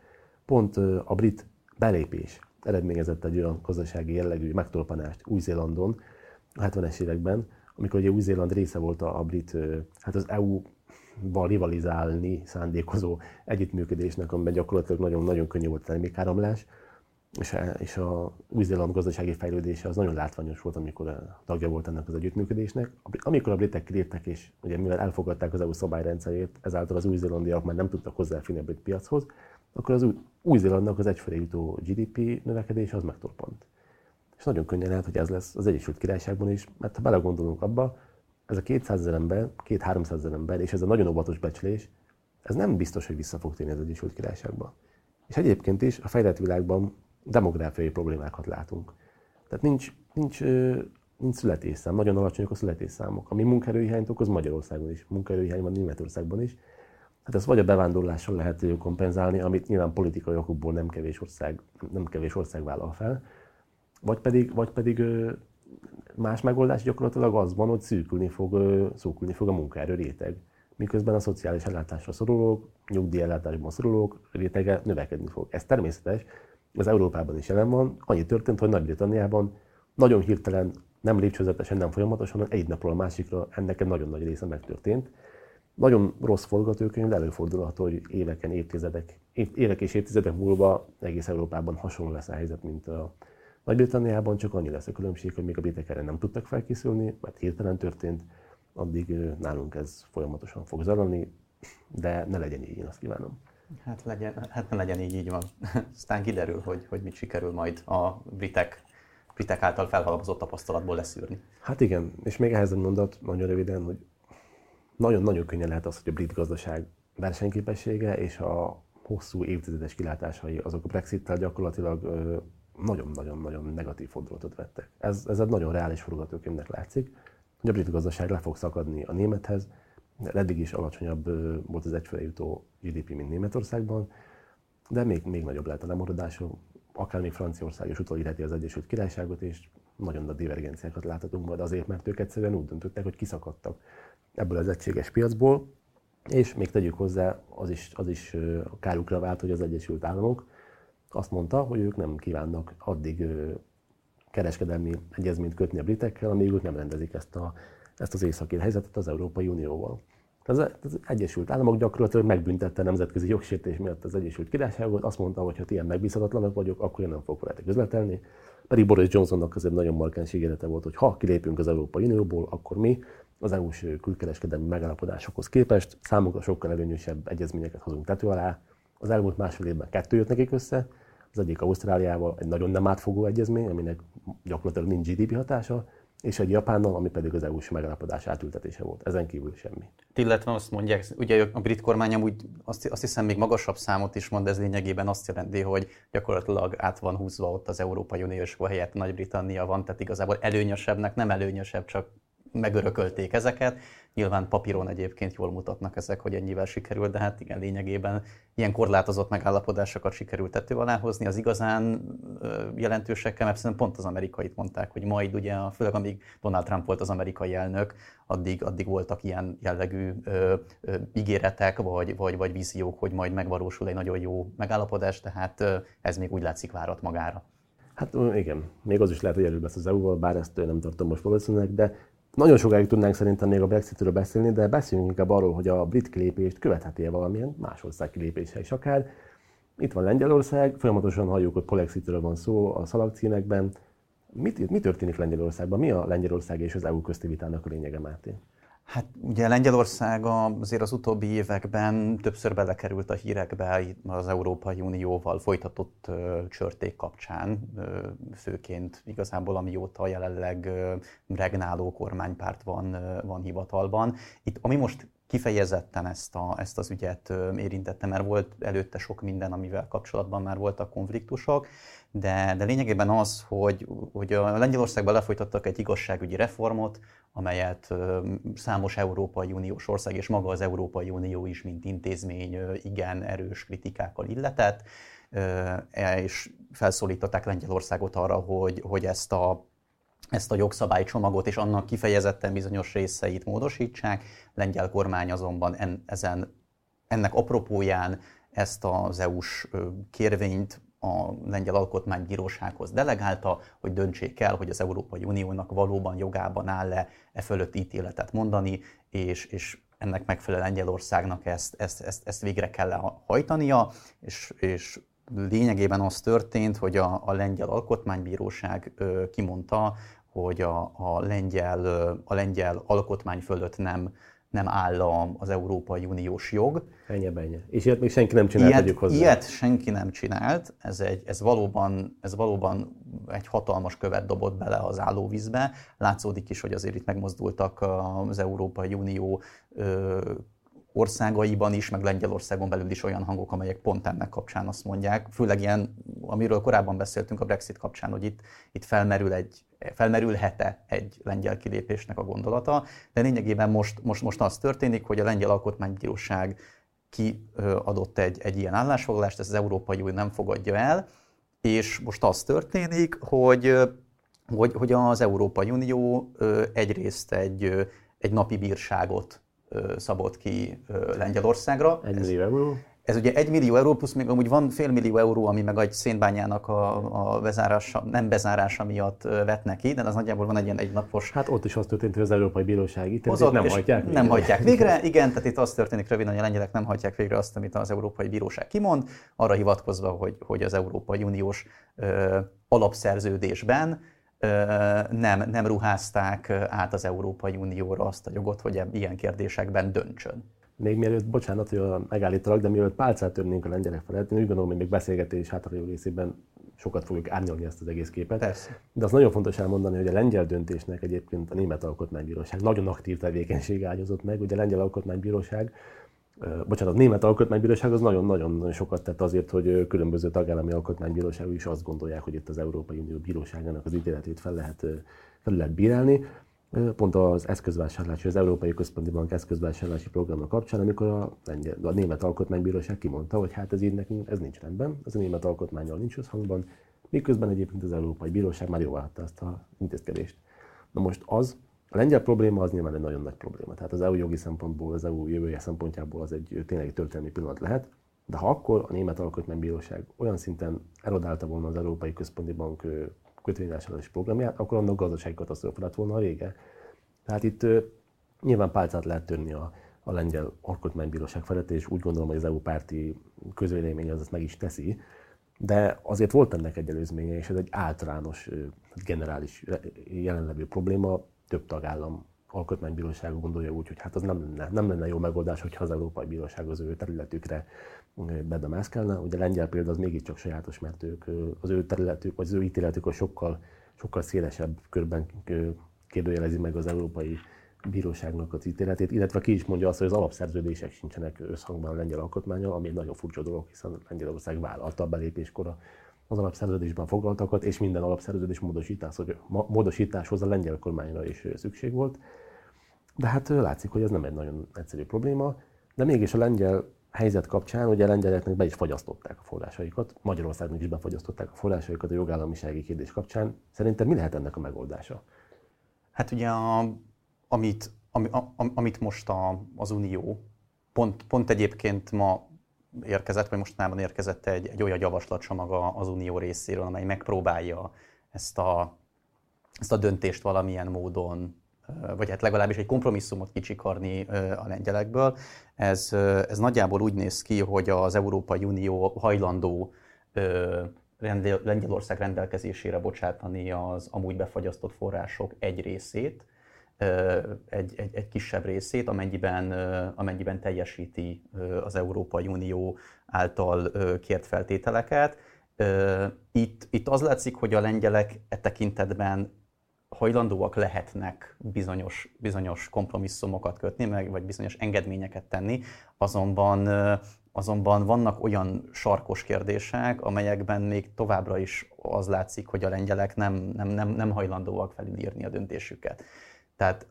Pont a brit belépés eredményezett egy olyan gazdasági jellegű megtorpanást Új-Zélandon a 70-es években, amikor ugye Új-Zéland része volt a, brit, hát az EU-val rivalizálni szándékozó együttműködésnek, amiben gyakorlatilag nagyon-nagyon könnyű volt a termékáramlás, és és a Új-Zéland gazdasági fejlődése az nagyon látványos volt, amikor tagja volt ennek az együttműködésnek. Amikor a britek kiléptek, és ugye mivel elfogadták az EU szabályrendszerét, ezáltal az új-zélandiak már nem tudtak hozzáférni a brit piachoz, akkor az új-zélandnak az egyfelé jutó GDP növekedés az megtorpant. És nagyon könnyen lehet, hogy ez lesz az Egyesült Királyságban is, mert ha belegondolunk abba, ez a 200 ezer ember, 2-300 ezer ember, és ez a nagyon óvatos becslés, ez nem biztos, hogy vissza fog térni az Egyesült Királyságba. És egyébként is a fejlett világban demográfiai problémákat látunk. Tehát nincs, nincs, nincs születésszám, nagyon alacsonyak a születésszámok, ami munkaerőhiányt okoz Magyarországon is, munkaerőhiány van Németországban is. Hát ezt vagy a bevándorlással lehet kompenzálni, amit nyilván politikai okokból nem kevés ország, nem kevés ország vállal fel, vagy pedig, vagy pedig más megoldás gyakorlatilag az van, hogy szűkülni fog, szűkülni fog a munkaerő réteg. Miközben a szociális ellátásra szorulók, nyugdíjellátásban szorulók rétege növekedni fog. Ez természetes, az Európában is jelen van. Annyi történt, hogy Nagy-Britanniában nagyon hirtelen, nem lépcsőzetesen, nem folyamatosan, hanem egy napról a másikra ennek egy nagyon nagy része megtörtént. Nagyon rossz forgatókönyv, de előfordulhat, hogy éveken, évtizedek, évek és évtizedek múlva egész Európában hasonló lesz a helyzet, mint a Nagy-Britanniában, csak annyi lesz a különbség, hogy még a britek erre nem tudtak felkészülni, mert hirtelen történt, addig nálunk ez folyamatosan fog zajlani, de ne legyen így, én azt kívánom. Hát, legyen, hát ne legyen így, így van. Aztán kiderül, hogy, hogy mit sikerül majd a britek, britek által felhalmozott tapasztalatból leszűrni. Hát igen, és még ehhez egy mondat, nagyon röviden, hogy nagyon-nagyon könnyen lehet az, hogy a brit gazdaság versenyképessége és a hosszú évtizedes kilátásai azok a Brexit-tel gyakorlatilag nagyon-nagyon-nagyon negatív fordulatot vettek. Ez, ez egy nagyon reális forgatókönyvnek látszik, hogy a brit gazdaság le fog szakadni a némethez, eddig is alacsonyabb volt az egyfőre jutó GDP, mint Németországban, de még, még nagyobb lehet a lemaradás, akár még Franciaország is utolérheti az Egyesült Királyságot, és nagyon nagy divergenciákat láthatunk majd azért, mert ők egyszerűen úgy döntöttek, hogy kiszakadtak ebből az egységes piacból, és még tegyük hozzá, az is, az is kárukra vált, hogy az Egyesült Államok azt mondta, hogy ők nem kívánnak addig kereskedelmi egyezményt kötni a britekkel, amíg ők nem rendezik ezt, a, ezt az északi helyzetet az Európai Unióval. Az, az Egyesült Államok gyakorlatilag megbüntette nemzetközi jogsértés miatt az Egyesült Királyságot, azt mondta, hogy ha ilyen megbízhatatlanok vagyok, akkor én nem fogok veletek üzletelni. Pedig Boris Johnsonnak egy nagyon markáns ígérete volt, hogy ha kilépünk az Európai Unióból, akkor mi az EU-s külkereskedelmi megállapodásokhoz képest számunkra sokkal előnyösebb egyezményeket hozunk tető alá. Az elmúlt másfél évben kettő jött nekik össze, az egyik Ausztráliával egy nagyon nem átfogó egyezmény, aminek gyakorlatilag nincs GDP hatása, és egy Japánnal, ami pedig az EU-s megállapodás átültetése volt. Ezen kívül semmi. Illetve azt mondják, ugye a brit kormány amúgy azt, azt hiszem még magasabb számot is mond, ez lényegében azt jelenti, hogy gyakorlatilag át van húzva ott az Európai Uniós helyett Nagy-Britannia van, tehát igazából előnyösebbnek nem előnyösebb, csak megörökölték ezeket. Nyilván papíron egyébként jól mutatnak ezek, hogy ennyivel sikerült, de hát igen, lényegében ilyen korlátozott megállapodásokat sikerült tető alá hozni. Az igazán jelentősekkel, mert szerintem pont az amerikait mondták, hogy majd ugye, főleg amíg Donald Trump volt az amerikai elnök, addig, addig voltak ilyen jellegű ö, ö, ígéretek, vagy, vagy, vagy víziók, hogy majd megvalósul egy nagyon jó megállapodás, tehát ö, ez még úgy látszik várat magára. Hát igen, még az is lehet, hogy előbb lesz az EU-val, bár ezt nem tartom most valószínűleg, de nagyon sokáig tudnánk szerintem még a Brexitről beszélni, de beszéljünk inkább arról, hogy a brit kilépést követheti-e valamilyen más ország kilépése is akár. Itt van Lengyelország, folyamatosan halljuk, hogy Polexitről van szó a szalagcímekben. Mit, mi történik Lengyelországban? Mi a Lengyelország és az EU közti vitának a lényege, Máté? Hát ugye Lengyelország azért az utóbbi években többször belekerült a hírekbe az Európai Unióval folytatott csörték kapcsán, főként igazából amióta jelenleg regnáló kormánypárt van, van hivatalban. Itt, ami most kifejezetten ezt, a, ezt az ügyet érintette, mert volt előtte sok minden, amivel kapcsolatban már voltak konfliktusok, de, de lényegében az, hogy, hogy a Lengyelországban lefolytattak egy igazságügyi reformot, amelyet számos Európai Uniós ország és maga az Európai Unió is, mint intézmény igen erős kritikákkal illetett, és felszólították Lengyelországot arra, hogy, hogy ezt a ezt a jogszabálycsomagot és annak kifejezetten bizonyos részeit módosítsák. Lengyel kormány azonban en, ezen, ennek apropóján ezt az EU-s kérvényt a Lengyel Alkotmánybírósághoz delegálta, hogy döntsék el, hogy az Európai Uniónak valóban jogában áll-e e fölött ítéletet mondani, és, és ennek megfelelően Lengyelországnak ezt, ezt, ezt, ezt végre kell hajtania, és, és lényegében az történt, hogy a, a Lengyel Alkotmánybíróság ö, kimondta, hogy a, a, lengyel, a lengyel alkotmány fölött nem, nem áll az Európai Uniós jog. Ennyi, ennyi. És ilyet még senki nem csinált, ilyet, hozzá. Ilyet senki nem csinált, ez, egy, ez, valóban, ez valóban egy hatalmas követ dobott bele az állóvízbe. Látszódik is, hogy azért itt megmozdultak az Európai Unió országaiban is, meg Lengyelországon belül is olyan hangok, amelyek pont ennek kapcsán azt mondják, főleg ilyen, amiről korábban beszéltünk a Brexit kapcsán, hogy itt, itt felmerül egy, felmerülhet-e egy lengyel kilépésnek a gondolata, de lényegében most, most, most az történik, hogy a Lengyel Alkotmánybíróság kiadott egy, egy ilyen állásfoglalást, ezt az Európai Unió nem fogadja el, és most az történik, hogy, hogy, hogy az Európai Unió egyrészt egy, egy napi bírságot szabott ki Lengyelországra. Egy millió euró. Ez ugye egy millió euró, plusz még amúgy van fél millió euró, ami meg egy szénbányának a, a bezárása, nem bezárása miatt vetne ki, de az nagyjából van egy ilyen egynapos... Hát ott is az történt, hogy az Európai Bíróság ítéletét nem hajtják végre. Nem hajtják végre, igen, tehát itt az történik röviden, hogy a lengyelek nem hajtják végre azt, amit az Európai Bíróság kimond, arra hivatkozva, hogy, hogy az Európai Uniós ö, alapszerződésben nem, nem ruházták át az Európai Unióra azt a jogot, hogy ilyen kérdésekben döntsön. Még mielőtt, bocsánat, hogy megállítalak, de mielőtt pálcát törnénk a lengyelek felett, én úgy gondolom, hogy még beszélgetés hátralévő részében sokat fogjuk árnyalni ezt az egész képet. Persze. De az nagyon fontos elmondani, hogy a lengyel döntésnek egyébként a Német Alkotmánybíróság nagyon aktív tevékenység ágyazott meg. Ugye a Lengyel Alkotmánybíróság bocsánat, a Német Alkotmánybíróság az nagyon-nagyon sokat tett azért, hogy különböző tagállami alkotmánybíróságok is azt gondolják, hogy itt az Európai Unió bíróságának az ítéletét fel lehet, fel lehet bírálni. Pont az eszközvásárlási, az Európai Központi Bank eszközvásárlási programnak kapcsán, amikor a, a Német Alkotmánybíróság kimondta, hogy hát ez így nekünk, ez nincs rendben, ez a Német Alkotmányjal nincs összhangban, miközben egyébként az Európai Bíróság már jóvá hagyta ezt az intézkedést. Na most az, a lengyel probléma az nyilván egy nagyon nagy probléma. Tehát az EU jogi szempontból, az EU jövője szempontjából az egy tényleg történelmi pillanat lehet. De ha akkor a Német Alkotmánybíróság olyan szinten erodálta volna az Európai Központi Bank kötvényvásárlási programját, akkor annak gazdasági katasztrófa lett volna a vége. Tehát itt nyilván pálcát lehet törni a, a lengyel alkotmánybíróság felett, és úgy gondolom, hogy az EU párti közvélemény az ezt meg is teszi. De azért volt ennek egy előzménye, és ez egy általános, generális jelenlevő probléma. Több tagállam alkotmánybíróság gondolja úgy, hogy hát az nem lenne, nem lenne jó megoldás, hogyha az Európai Bíróság az ő területükre bedamászkálna. Ugye a lengyel példa az mégiscsak sajátos, mert ők az ő területük, vagy az ő ítéletük a sokkal, sokkal szélesebb körben kérdőjelezi meg az Európai Bíróságnak az ítéletét, illetve ki is mondja azt, hogy az alapszerződések sincsenek összhangban a lengyel alkotmánya, ami egy nagyon furcsa dolog, hiszen Lengyelország vállalta a belépéskor az alapszerződésben foglaltakat, és minden alapszerződés módosításhoz a lengyel kormányra is szükség volt. De hát látszik, hogy ez nem egy nagyon egyszerű probléma, de mégis a lengyel helyzet kapcsán ugye a lengyeleknek be is fagyasztották a forrásaikat, Magyarországnak is befagyasztották a forrásaikat a jogállamisági kérdés kapcsán. Szerintem mi lehet ennek a megoldása? Hát ugye a, amit, ami, a, amit most a, az Unió, pont, pont egyébként ma érkezett, vagy mostanában érkezett egy, egy olyan javaslatcsomag az Unió részéről, amely megpróbálja ezt a, ezt a döntést valamilyen módon, vagy hát legalábbis egy kompromisszumot kicsikarni a lengyelekből. Ez, ez nagyjából úgy néz ki, hogy az Európai Unió hajlandó Lengyelország rendelkezésére bocsátani az amúgy befagyasztott források egy részét, egy, egy, egy kisebb részét, amennyiben, amennyiben teljesíti az Európai Unió által kért feltételeket. Itt, itt az látszik, hogy a lengyelek e tekintetben hajlandóak lehetnek bizonyos, bizonyos kompromisszumokat kötni, meg, vagy bizonyos engedményeket tenni, azonban, azonban vannak olyan sarkos kérdések, amelyekben még továbbra is az látszik, hogy a lengyelek nem, nem, nem, nem hajlandóak felülírni a döntésüket. Tehát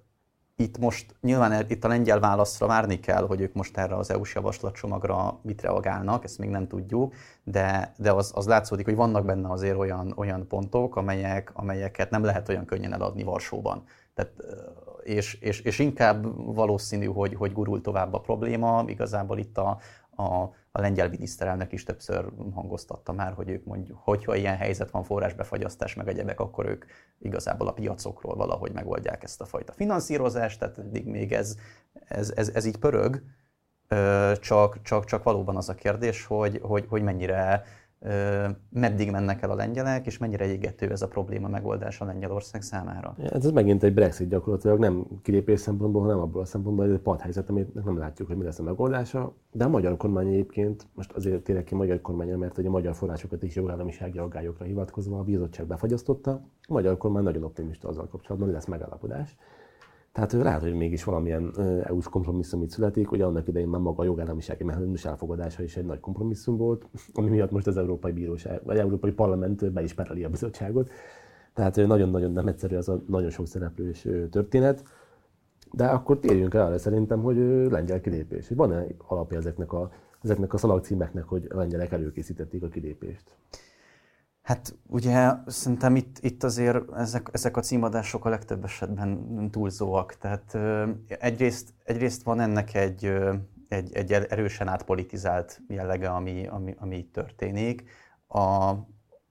itt most nyilván itt a lengyel válaszra várni kell, hogy ők most erre az EU-s javaslatcsomagra mit reagálnak, ezt még nem tudjuk, de, de az, az látszódik, hogy vannak benne azért olyan, olyan pontok, amelyek, amelyeket nem lehet olyan könnyen eladni Varsóban. Tehát, és, és, és inkább valószínű, hogy, hogy gurul tovább a probléma, igazából itt a, a, a lengyel miniszterelnök is többször hangoztatta már, hogy ők mondjuk, hogyha ilyen helyzet van, forrásbefagyasztás meg egyebek, akkor ők igazából a piacokról valahogy megoldják ezt a fajta finanszírozást, tehát eddig még ez, ez, ez, ez így pörög, csak, csak, csak valóban az a kérdés, hogy, hogy, hogy mennyire meddig mennek el a lengyelek, és mennyire égető ez a probléma megoldása Lengyelország számára. Ez megint egy Brexit gyakorlatilag, nem kilépés szempontból, hanem abból a szempontból, hogy egy padhelyzet, amit nem látjuk, hogy mi lesz a megoldása. De a magyar kormány egyébként, most azért tényleg ki a magyar kormányra, mert hogy a magyar forrásokat is jogállamisági aggályokra hivatkozva a bizottság befagyasztotta. A magyar kormány nagyon optimista azzal kapcsolatban, hogy lesz megállapodás. Tehát lehet, hogy mégis valamilyen EU-s kompromisszum itt születik, ugye annak idején már maga a jogállamisági mechanizmus elfogadása is egy nagy kompromisszum volt, ami miatt most az Európai Bíróság, vagy Európai Parlament be is pereli a bizottságot. Tehát nagyon-nagyon nem egyszerű az a nagyon sok szereplős történet. De akkor térjünk rá szerintem, hogy lengyel kilépés. Van-e alapja ezeknek a, ezeknek a szalagcímeknek, hogy a lengyelek előkészítették a kilépést? Hát ugye szerintem itt, itt azért ezek, ezek a címadások a legtöbb esetben túlzóak. Tehát egyrészt, egyrészt van ennek egy, egy, egy erősen átpolitizált jellege, ami, ami, ami itt történik. A,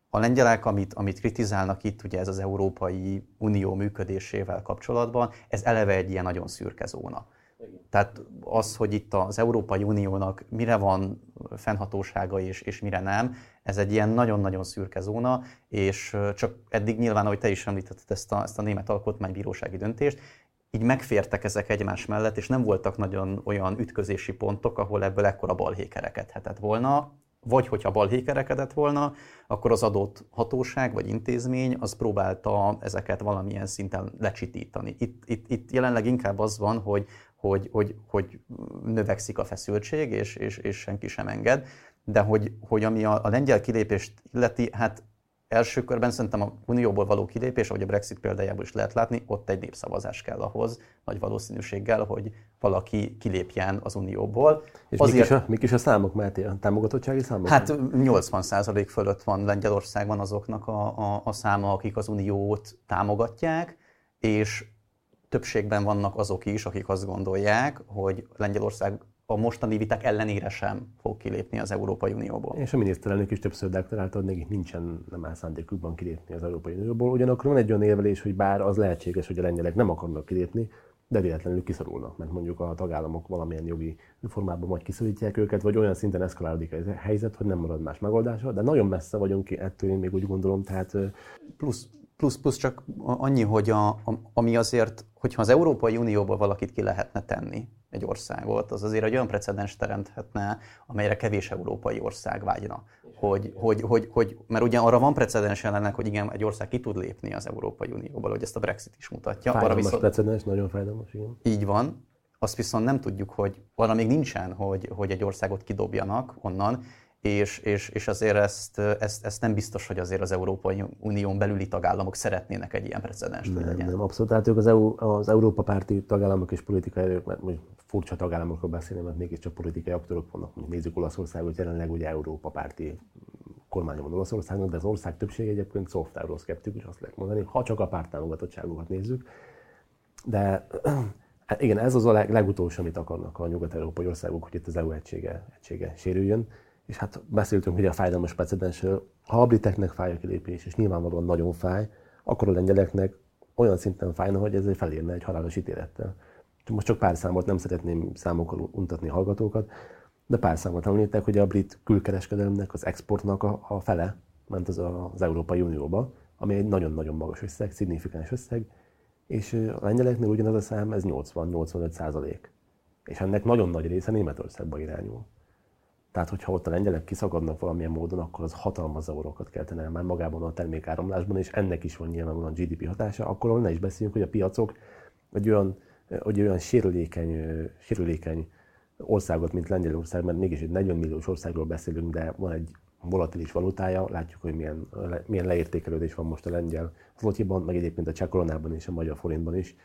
a lengyelek, amit, amit kritizálnak itt, ugye ez az Európai Unió működésével kapcsolatban, ez eleve egy ilyen nagyon szürke zóna. Tehát az, hogy itt az Európai Uniónak mire van fennhatósága és, és mire nem, ez egy ilyen nagyon-nagyon szürke zóna, és csak eddig nyilván, ahogy te is említetted ezt a, ezt a német alkotmánybírósági döntést, így megfértek ezek egymás mellett, és nem voltak nagyon olyan ütközési pontok, ahol ebből ekkora balhé kerekedhetett volna, vagy hogyha balhé kerekedett volna, akkor az adott hatóság vagy intézmény az próbálta ezeket valamilyen szinten lecsitítani. Itt, itt, itt jelenleg inkább az van, hogy hogy, hogy, hogy növekszik a feszültség, és, és, és senki sem enged. De hogy, hogy ami a, a lengyel kilépést illeti, hát első körben szerintem a Unióból való kilépés, ahogy a Brexit példájából is lehet látni, ott egy népszavazás kell ahhoz, nagy valószínűséggel, hogy valaki kilépjen az Unióból. És Azért, mik, is a, mik is a számok, Máté, a támogatottsági számok? Hát 80% fölött van Lengyelországban azoknak a, a, a száma, akik az Uniót támogatják, és többségben vannak azok is, akik azt gondolják, hogy Lengyelország a mostani viták ellenére sem fog kilépni az Európai Unióból. És a miniszterelnök is többször deklarálta, hogy nekik nincsen nem áll szándékukban kilépni az Európai Unióból. Ugyanakkor van egy olyan érvelés, hogy bár az lehetséges, hogy a lengyelek nem akarnak kilépni, de véletlenül kiszorulnak, mert mondjuk a tagállamok valamilyen jogi formában majd kiszorítják őket, vagy olyan szinten eszkalálódik a helyzet, hogy nem marad más megoldása, de nagyon messze vagyunk ki ettől, én még úgy gondolom, tehát plusz, plusz, plusz csak annyi, hogy a, ami azért, hogyha az Európai Unióból valakit ki lehetne tenni, egy országot, az azért egy olyan precedens teremthetne, amelyre kevés európai ország vágyna. Hogy, hogy, hogy, hogy, mert ugye arra van precedens jelenleg, hogy igen, egy ország ki tud lépni az Európai Unióból, hogy ezt a Brexit is mutatja. Fájdalmas viszont, precedens, nagyon fájdalmas, igen. Így van. Azt viszont nem tudjuk, hogy arra még nincsen, hogy, hogy egy országot kidobjanak onnan, és, és, és azért ezt, ezt, ezt nem biztos, hogy azért az Európai Unión belüli tagállamok szeretnének egy ilyen precedens, hogy legyen. Nem, abszolút. Tehát ők az, EU, az Európa párti tagállamok és politikai erők, mert most furcsa tagállamokról beszélni, mert mégiscsak politikai aktorok vannak. Mondjuk nézzük Olaszországot, jelenleg ugye Európa párti kormánya van Olaszországnak, de az ország többsége egyébként soft euroszkeptikus, azt lehet mondani, ha csak a pártámogatottságokat nézzük. De igen, ez az a legutolsó, amit akarnak a nyugat-európai országok, hogy itt az EU egysége, egysége sérüljön és hát beszéltünk ugye a fájdalmas precedensről, ha a briteknek fáj a kilépés, és nyilvánvalóan nagyon fáj, akkor a lengyeleknek olyan szinten fájna, hogy ez felérne egy halálos ítélettel. Most csak pár számot, nem szeretném számokkal untatni hallgatókat, de pár számot említettek, hogy a brit külkereskedelemnek, az exportnak a, a fele ment az, az Európai Unióba, ami egy nagyon-nagyon magas összeg, szignifikáns összeg, és a lengyeleknél ugyanaz a szám, ez 80-85 százalék. És ennek nagyon nagy része Németországba irányul. Tehát, hogyha ott a lengyelek kiszakadnak valamilyen módon, akkor az hatalmas zavarokat keltene már magában a termékáramlásban, és ennek is van nyilvánvalóan GDP hatása, akkor ne is beszéljünk, hogy a piacok egy olyan, egy olyan sérülékeny, sérülékeny országot, mint Lengyelország, mert mégis egy 40 milliós országról beszélünk, de van egy volatilis valutája, látjuk, hogy milyen, milyen leértékelődés van most a lengyel zlotyiban, meg egyébként a cseh koronában és a magyar forintban is.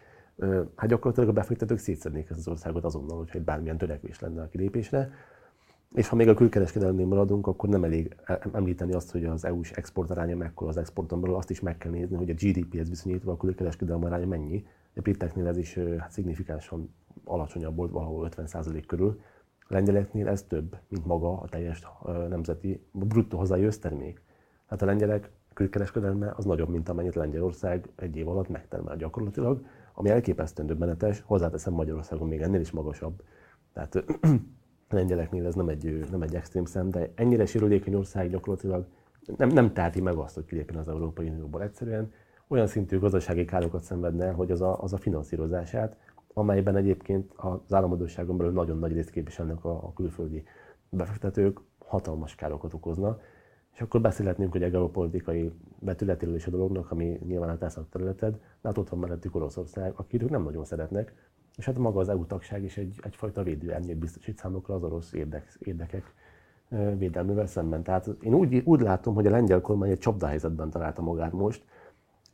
Hát gyakorlatilag a befektetők szétszednék ezt az országot azonnal, hogyha bármilyen törekvés lenne a kilépésre. És ha még a külkereskedelemnél maradunk, akkor nem elég említeni azt, hogy az EU-s export aránya mekkora az exporton belül, azt is meg kell nézni, hogy a GDP-hez viszonyítva a külkereskedelem aránya mennyi. A briteknél ez is hát szignifikánsan alacsonyabb volt, valahol 50% körül. A lengyeleknél ez több, mint maga a teljes nemzeti bruttó hazai össztermék. Tehát a lengyelek külkereskedelme az nagyobb, mint amennyit Lengyelország egy év alatt megtermel gyakorlatilag, ami elképesztően döbbenetes, hozzáteszem Magyarországon még ennél is magasabb. Tehát lengyeleknél ez nem egy, nem egy extrém szem, de ennyire sérülékeny ország gyakorlatilag nem, nem tárti meg azt, hogy kilépjen az Európai Unióból. Egyszerűen olyan szintű gazdasági károkat szenvedne, hogy az a, az a finanszírozását, amelyben egyébként az államadóságon belül nagyon nagy részt képviselnek a, a külföldi befektetők, hatalmas károkat okozna. És akkor beszélhetnénk, egy geopolitikai vetületéről is a dolognak, ami nyilván a te területed, de hát ott van mellettük Oroszország, akit nem nagyon szeretnek, és hát maga az EU tagság is egy, egyfajta védőernyőt biztosít számukra az orosz érdek, érdekek védelmével szemben. Tehát én úgy, úgy látom, hogy a lengyel kormány egy csapdahelyzetben találta magát most.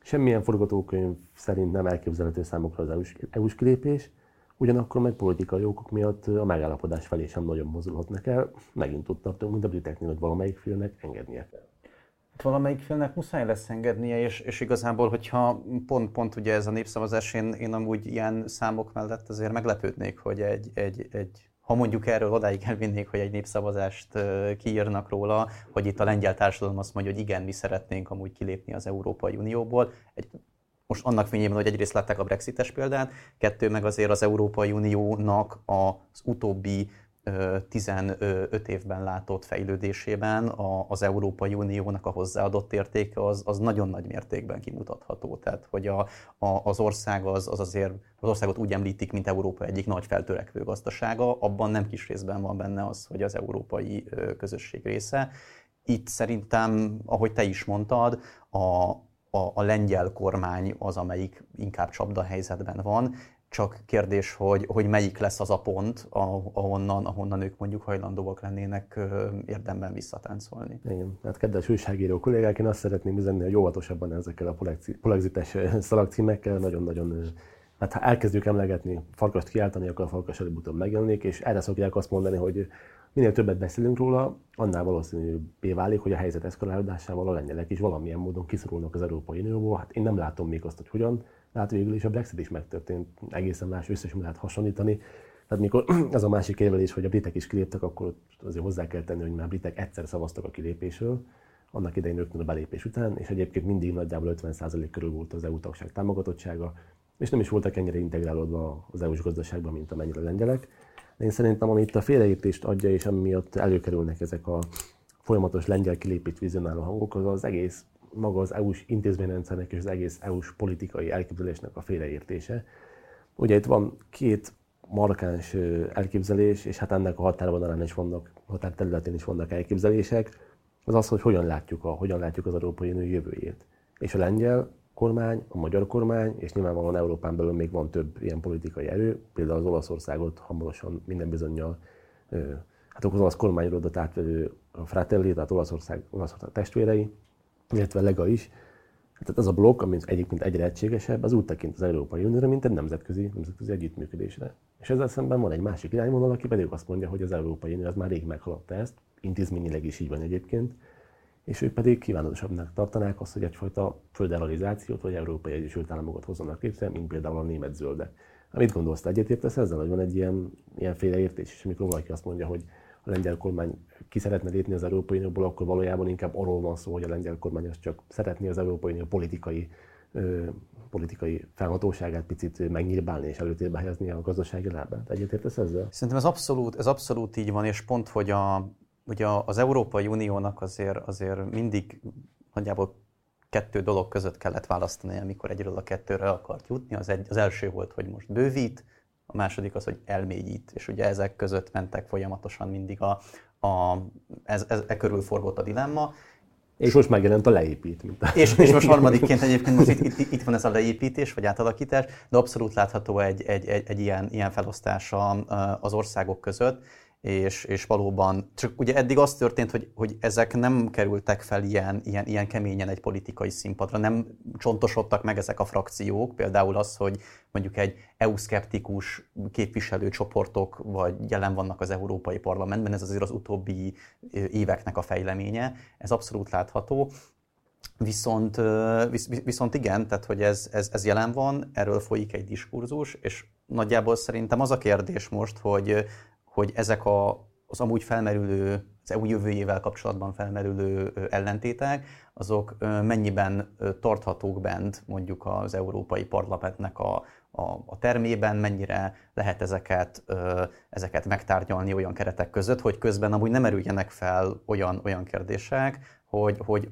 Semmilyen forgatókönyv szerint nem elképzelhető számukra az EU-s, EU-s kilépés, ugyanakkor meg politikai okok miatt a megállapodás felé sem nagyon mozdulhatnak el. Megint tudtam, mint a briteknél, hogy valamelyik félnek engednie kell valamelyik félnek muszáj lesz engednie, és, és igazából, hogyha pont-pont ugye ez a népszavazás, én, én amúgy ilyen számok mellett azért meglepődnék, hogy egy, egy, egy ha mondjuk erről odáig elvinnék, hogy egy népszavazást kiírnak róla, hogy itt a lengyel társadalom azt mondja, hogy igen, mi szeretnénk amúgy kilépni az Európai Unióból. Egy, most annak fényében, hogy egyrészt látták a Brexites példát, kettő meg azért az Európai Uniónak az utóbbi 15 évben látott fejlődésében az Európai Uniónak a hozzáadott értéke az, az nagyon nagy mértékben kimutatható. Tehát, hogy a, a, az ország az, az azért, az országot úgy említik, mint Európa egyik nagy feltörekvő gazdasága, abban nem kis részben van benne az, hogy az európai közösség része. Itt szerintem, ahogy te is mondtad, a, a, a lengyel kormány az, amelyik inkább csapda helyzetben van, csak kérdés, hogy, hogy melyik lesz az a pont, ahonnan, ahonnan ők mondjuk hajlandóak lennének érdemben visszatáncolni. Igen, hát kedves újságíró kollégák, én azt szeretném üzenni, hogy óvatosabban ezekkel a polexites szalagcímekkel, nagyon-nagyon Hát ha elkezdjük emlegetni, farkast kiáltani, akkor a farkas előbb-utóbb megjelenik, és erre szokják azt mondani, hogy minél többet beszélünk róla, annál valószínűbbé válik, hogy a helyzet eszkalálódásával a lengyelek is valamilyen módon kiszorulnak az Európai Unióból. Hát én nem látom még azt, hogy hogyan, hát végül is a Brexit is megtörtént, egészen más összes lehet hasonlítani. Tehát mikor ez a másik érvelés, hogy a britek is kiléptek, akkor azért hozzá kell tenni, hogy már britek egyszer szavaztak a kilépésről, annak idején rögtön a belépés után, és egyébként mindig nagyjából 50% körül volt az EU tagság támogatottsága, és nem is voltak ennyire integrálódva az EU-s gazdaságban, mint amennyire a lengyelek. De én szerintem, amit a félreértést adja, és ami miatt előkerülnek ezek a folyamatos lengyel kilépít vizionáló hangok, az az egész maga az EU-s intézményrendszernek és az egész EU-s politikai elképzelésnek a félreértése. Ugye itt van két markáns elképzelés, és hát ennek a határvonalán is vannak, határterületén is vannak elképzelések, az az, hogy hogyan látjuk, a, hogyan látjuk az Európai Unió jövőjét. És a lengyel kormány, a magyar kormány, és nyilvánvalóan Európán belül még van több ilyen politikai erő, például az Olaszországot hamarosan minden bizonyal, hát az olasz kormányrodat átvedő a Fratelli, tehát Olaszország, Olaszország testvérei, illetve Lega is. Tehát az a blokk, ami egyébként egyre egységesebb, az úgy tekint az Európai Unióra, mint egy nemzetközi, nemzetközi együttműködésre. És ezzel szemben van egy másik irányvonal, aki pedig azt mondja, hogy az Európai Unió az már rég meghaladta ezt, intézményileg is így van egyébként, és ők pedig kívánatosabbnak tartanák azt, hogy egyfajta föderalizációt vagy Európai Egyesült Államokat hozzanak létre, mint például a német zöldek. Amit gondolsz, te egyetértesz ezzel, hogy van egy ilyen, ilyen félreértés, és amikor valaki azt mondja, hogy a lengyel kormány ki szeretne lépni az Európai Unióból, akkor valójában inkább arról van szó, hogy a lengyel kormány az csak szeretné az Európai Unió politikai, politikai felhatóságát picit megnyírbálni és előtérbe helyezni a gazdasági lábát. Egyetértesz ezzel? Szerintem ez abszolút, ez abszolút így van, és pont, hogy a, ugye az Európai Uniónak azért, azért mindig nagyjából kettő dolog között kellett választani, amikor egyről a kettőre akart jutni. Az, egy, az első volt, hogy most bővít, a második az, hogy elmélyít, és ugye ezek között mentek folyamatosan mindig a, a ez, ez, e körül forgott a dilemma. És most megjelent a leépít. Mint a... És, és most harmadikként egyébként most itt, itt, itt van ez a leépítés, vagy átalakítás, de abszolút látható egy, egy, egy, egy ilyen, ilyen felosztása az országok között és, és valóban, csak ugye eddig az történt, hogy, hogy ezek nem kerültek fel ilyen, ilyen, ilyen keményen egy politikai színpadra, nem csontosodtak meg ezek a frakciók, például az, hogy mondjuk egy EU-szkeptikus képviselőcsoportok vagy jelen vannak az Európai Parlamentben, ez azért az utóbbi éveknek a fejleménye, ez abszolút látható. Viszont, viszont igen, tehát hogy ez, ez, ez jelen van, erről folyik egy diskurzus, és nagyjából szerintem az a kérdés most, hogy hogy ezek a, az amúgy felmerülő, az EU jövőjével kapcsolatban felmerülő ellentétek, azok mennyiben tarthatók bent mondjuk az Európai Parlamentnek a, a, a termében, mennyire lehet ezeket, ezeket megtárgyalni olyan keretek között, hogy közben amúgy nem erüljenek fel olyan, olyan kérdések, hogy, hogy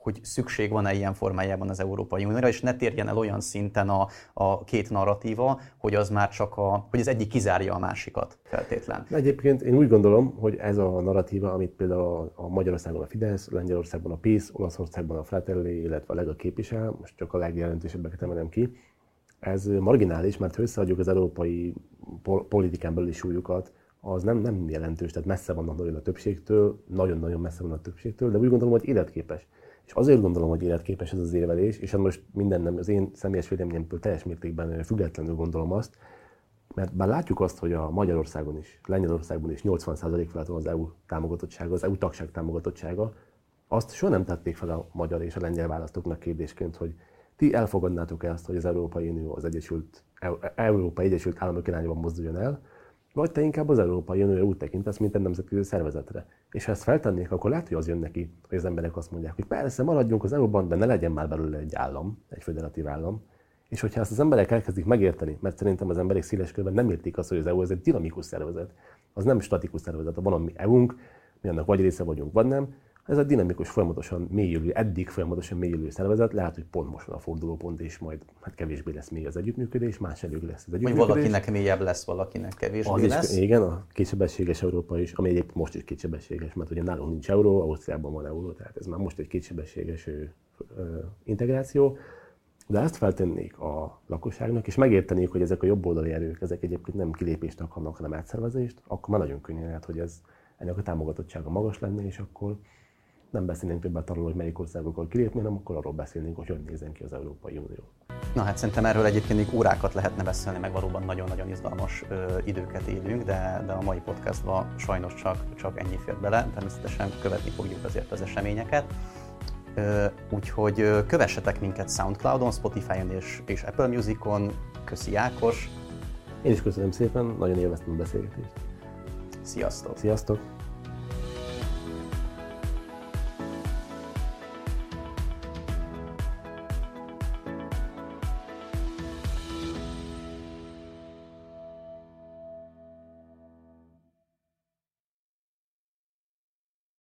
hogy szükség van-e ilyen formájában az Európai Unióra, és ne térjen el olyan szinten a, a két narratíva, hogy az már csak a, hogy az egyik kizárja a másikat feltétlen. Egyébként én úgy gondolom, hogy ez a narratíva, amit például a Magyarországon a Fidesz, Lengyelországban a PiS, Olaszországban a Fratelli, illetve a Lega képvisel, most csak a legjelentősebbeket emelem ki, ez marginális, mert ha összeadjuk az európai politikán belüli súlyukat, az nem, nem jelentős, tehát messze vannak nagyon a többségtől, nagyon-nagyon messze van a többségtől, de úgy gondolom, hogy életképes. És azért gondolom, hogy életképes ez az érvelés, és hát most minden nem, az én személyes véleményemből teljes mértékben függetlenül gondolom azt, mert bár látjuk azt, hogy a Magyarországon is, Lengyelországban is 80% felett van az EU támogatottsága, az EU tagság támogatottsága, azt soha nem tették fel a magyar és a lengyel választóknak kérdésként, hogy ti elfogadnátok ezt, hogy az Európai Unió az Egyesült, Európai Egyesült Államok irányában mozduljon el, vagy te inkább az Európai Unióra úgy tekintesz, mint egy nemzetközi szervezetre. És ha ezt feltennék, akkor lehet, hogy az jön neki, hogy az emberek azt mondják, hogy persze maradjunk az EU-ban, de ne legyen már belőle egy állam, egy federatív állam. És hogyha ezt az emberek elkezdik megérteni, mert szerintem az emberek széles körben nem értik azt, hogy az EU ez egy dinamikus szervezet, az nem statikus szervezet, van a mi EU-nk, mi annak vagy része vagyunk, vagy nem, ez a dinamikus, folyamatosan mélyülő, eddig folyamatosan mélyülő szervezet, lehet, hogy pont most van a fordulópont, és majd hát kevésbé lesz mély az együttműködés, más előbb lesz az együttműködés. Vagy valakinek mélyebb lesz, valakinek kevésbé az lesz. Is, igen, a kétsebességes Európa is, ami egyébként most is kétsebességes, mert ugye nálunk nincs euró, Ausztriában van euró, tehát ez már most egy kétsebességes integráció. De ezt feltennék a lakosságnak, és megértenék, hogy ezek a jobboldali erők, ezek egyébként nem kilépést akarnak, hanem átszervezést, akkor már nagyon könnyen lehet, hogy ez ennek a támogatottsága magas lenne, és akkor nem beszélnénk többet arról, hogy melyik országokkal kilépni, hanem akkor arról beszélnénk, hogy hogy nézzen ki az Európai Unió. Na hát szerintem erről egyébként még órákat lehetne beszélni, meg valóban nagyon-nagyon izgalmas ö, időket élünk, de, de a mai podcastban sajnos csak, csak ennyi fér bele. Természetesen követni fogjuk azért az eseményeket. Ö, úgyhogy kövessetek minket Soundcloudon, Spotify-on és, és Apple Musicon. Köszi Ákos! Én is köszönöm szépen, nagyon élveztem a beszélgetést. Sziasztok! Sziasztok!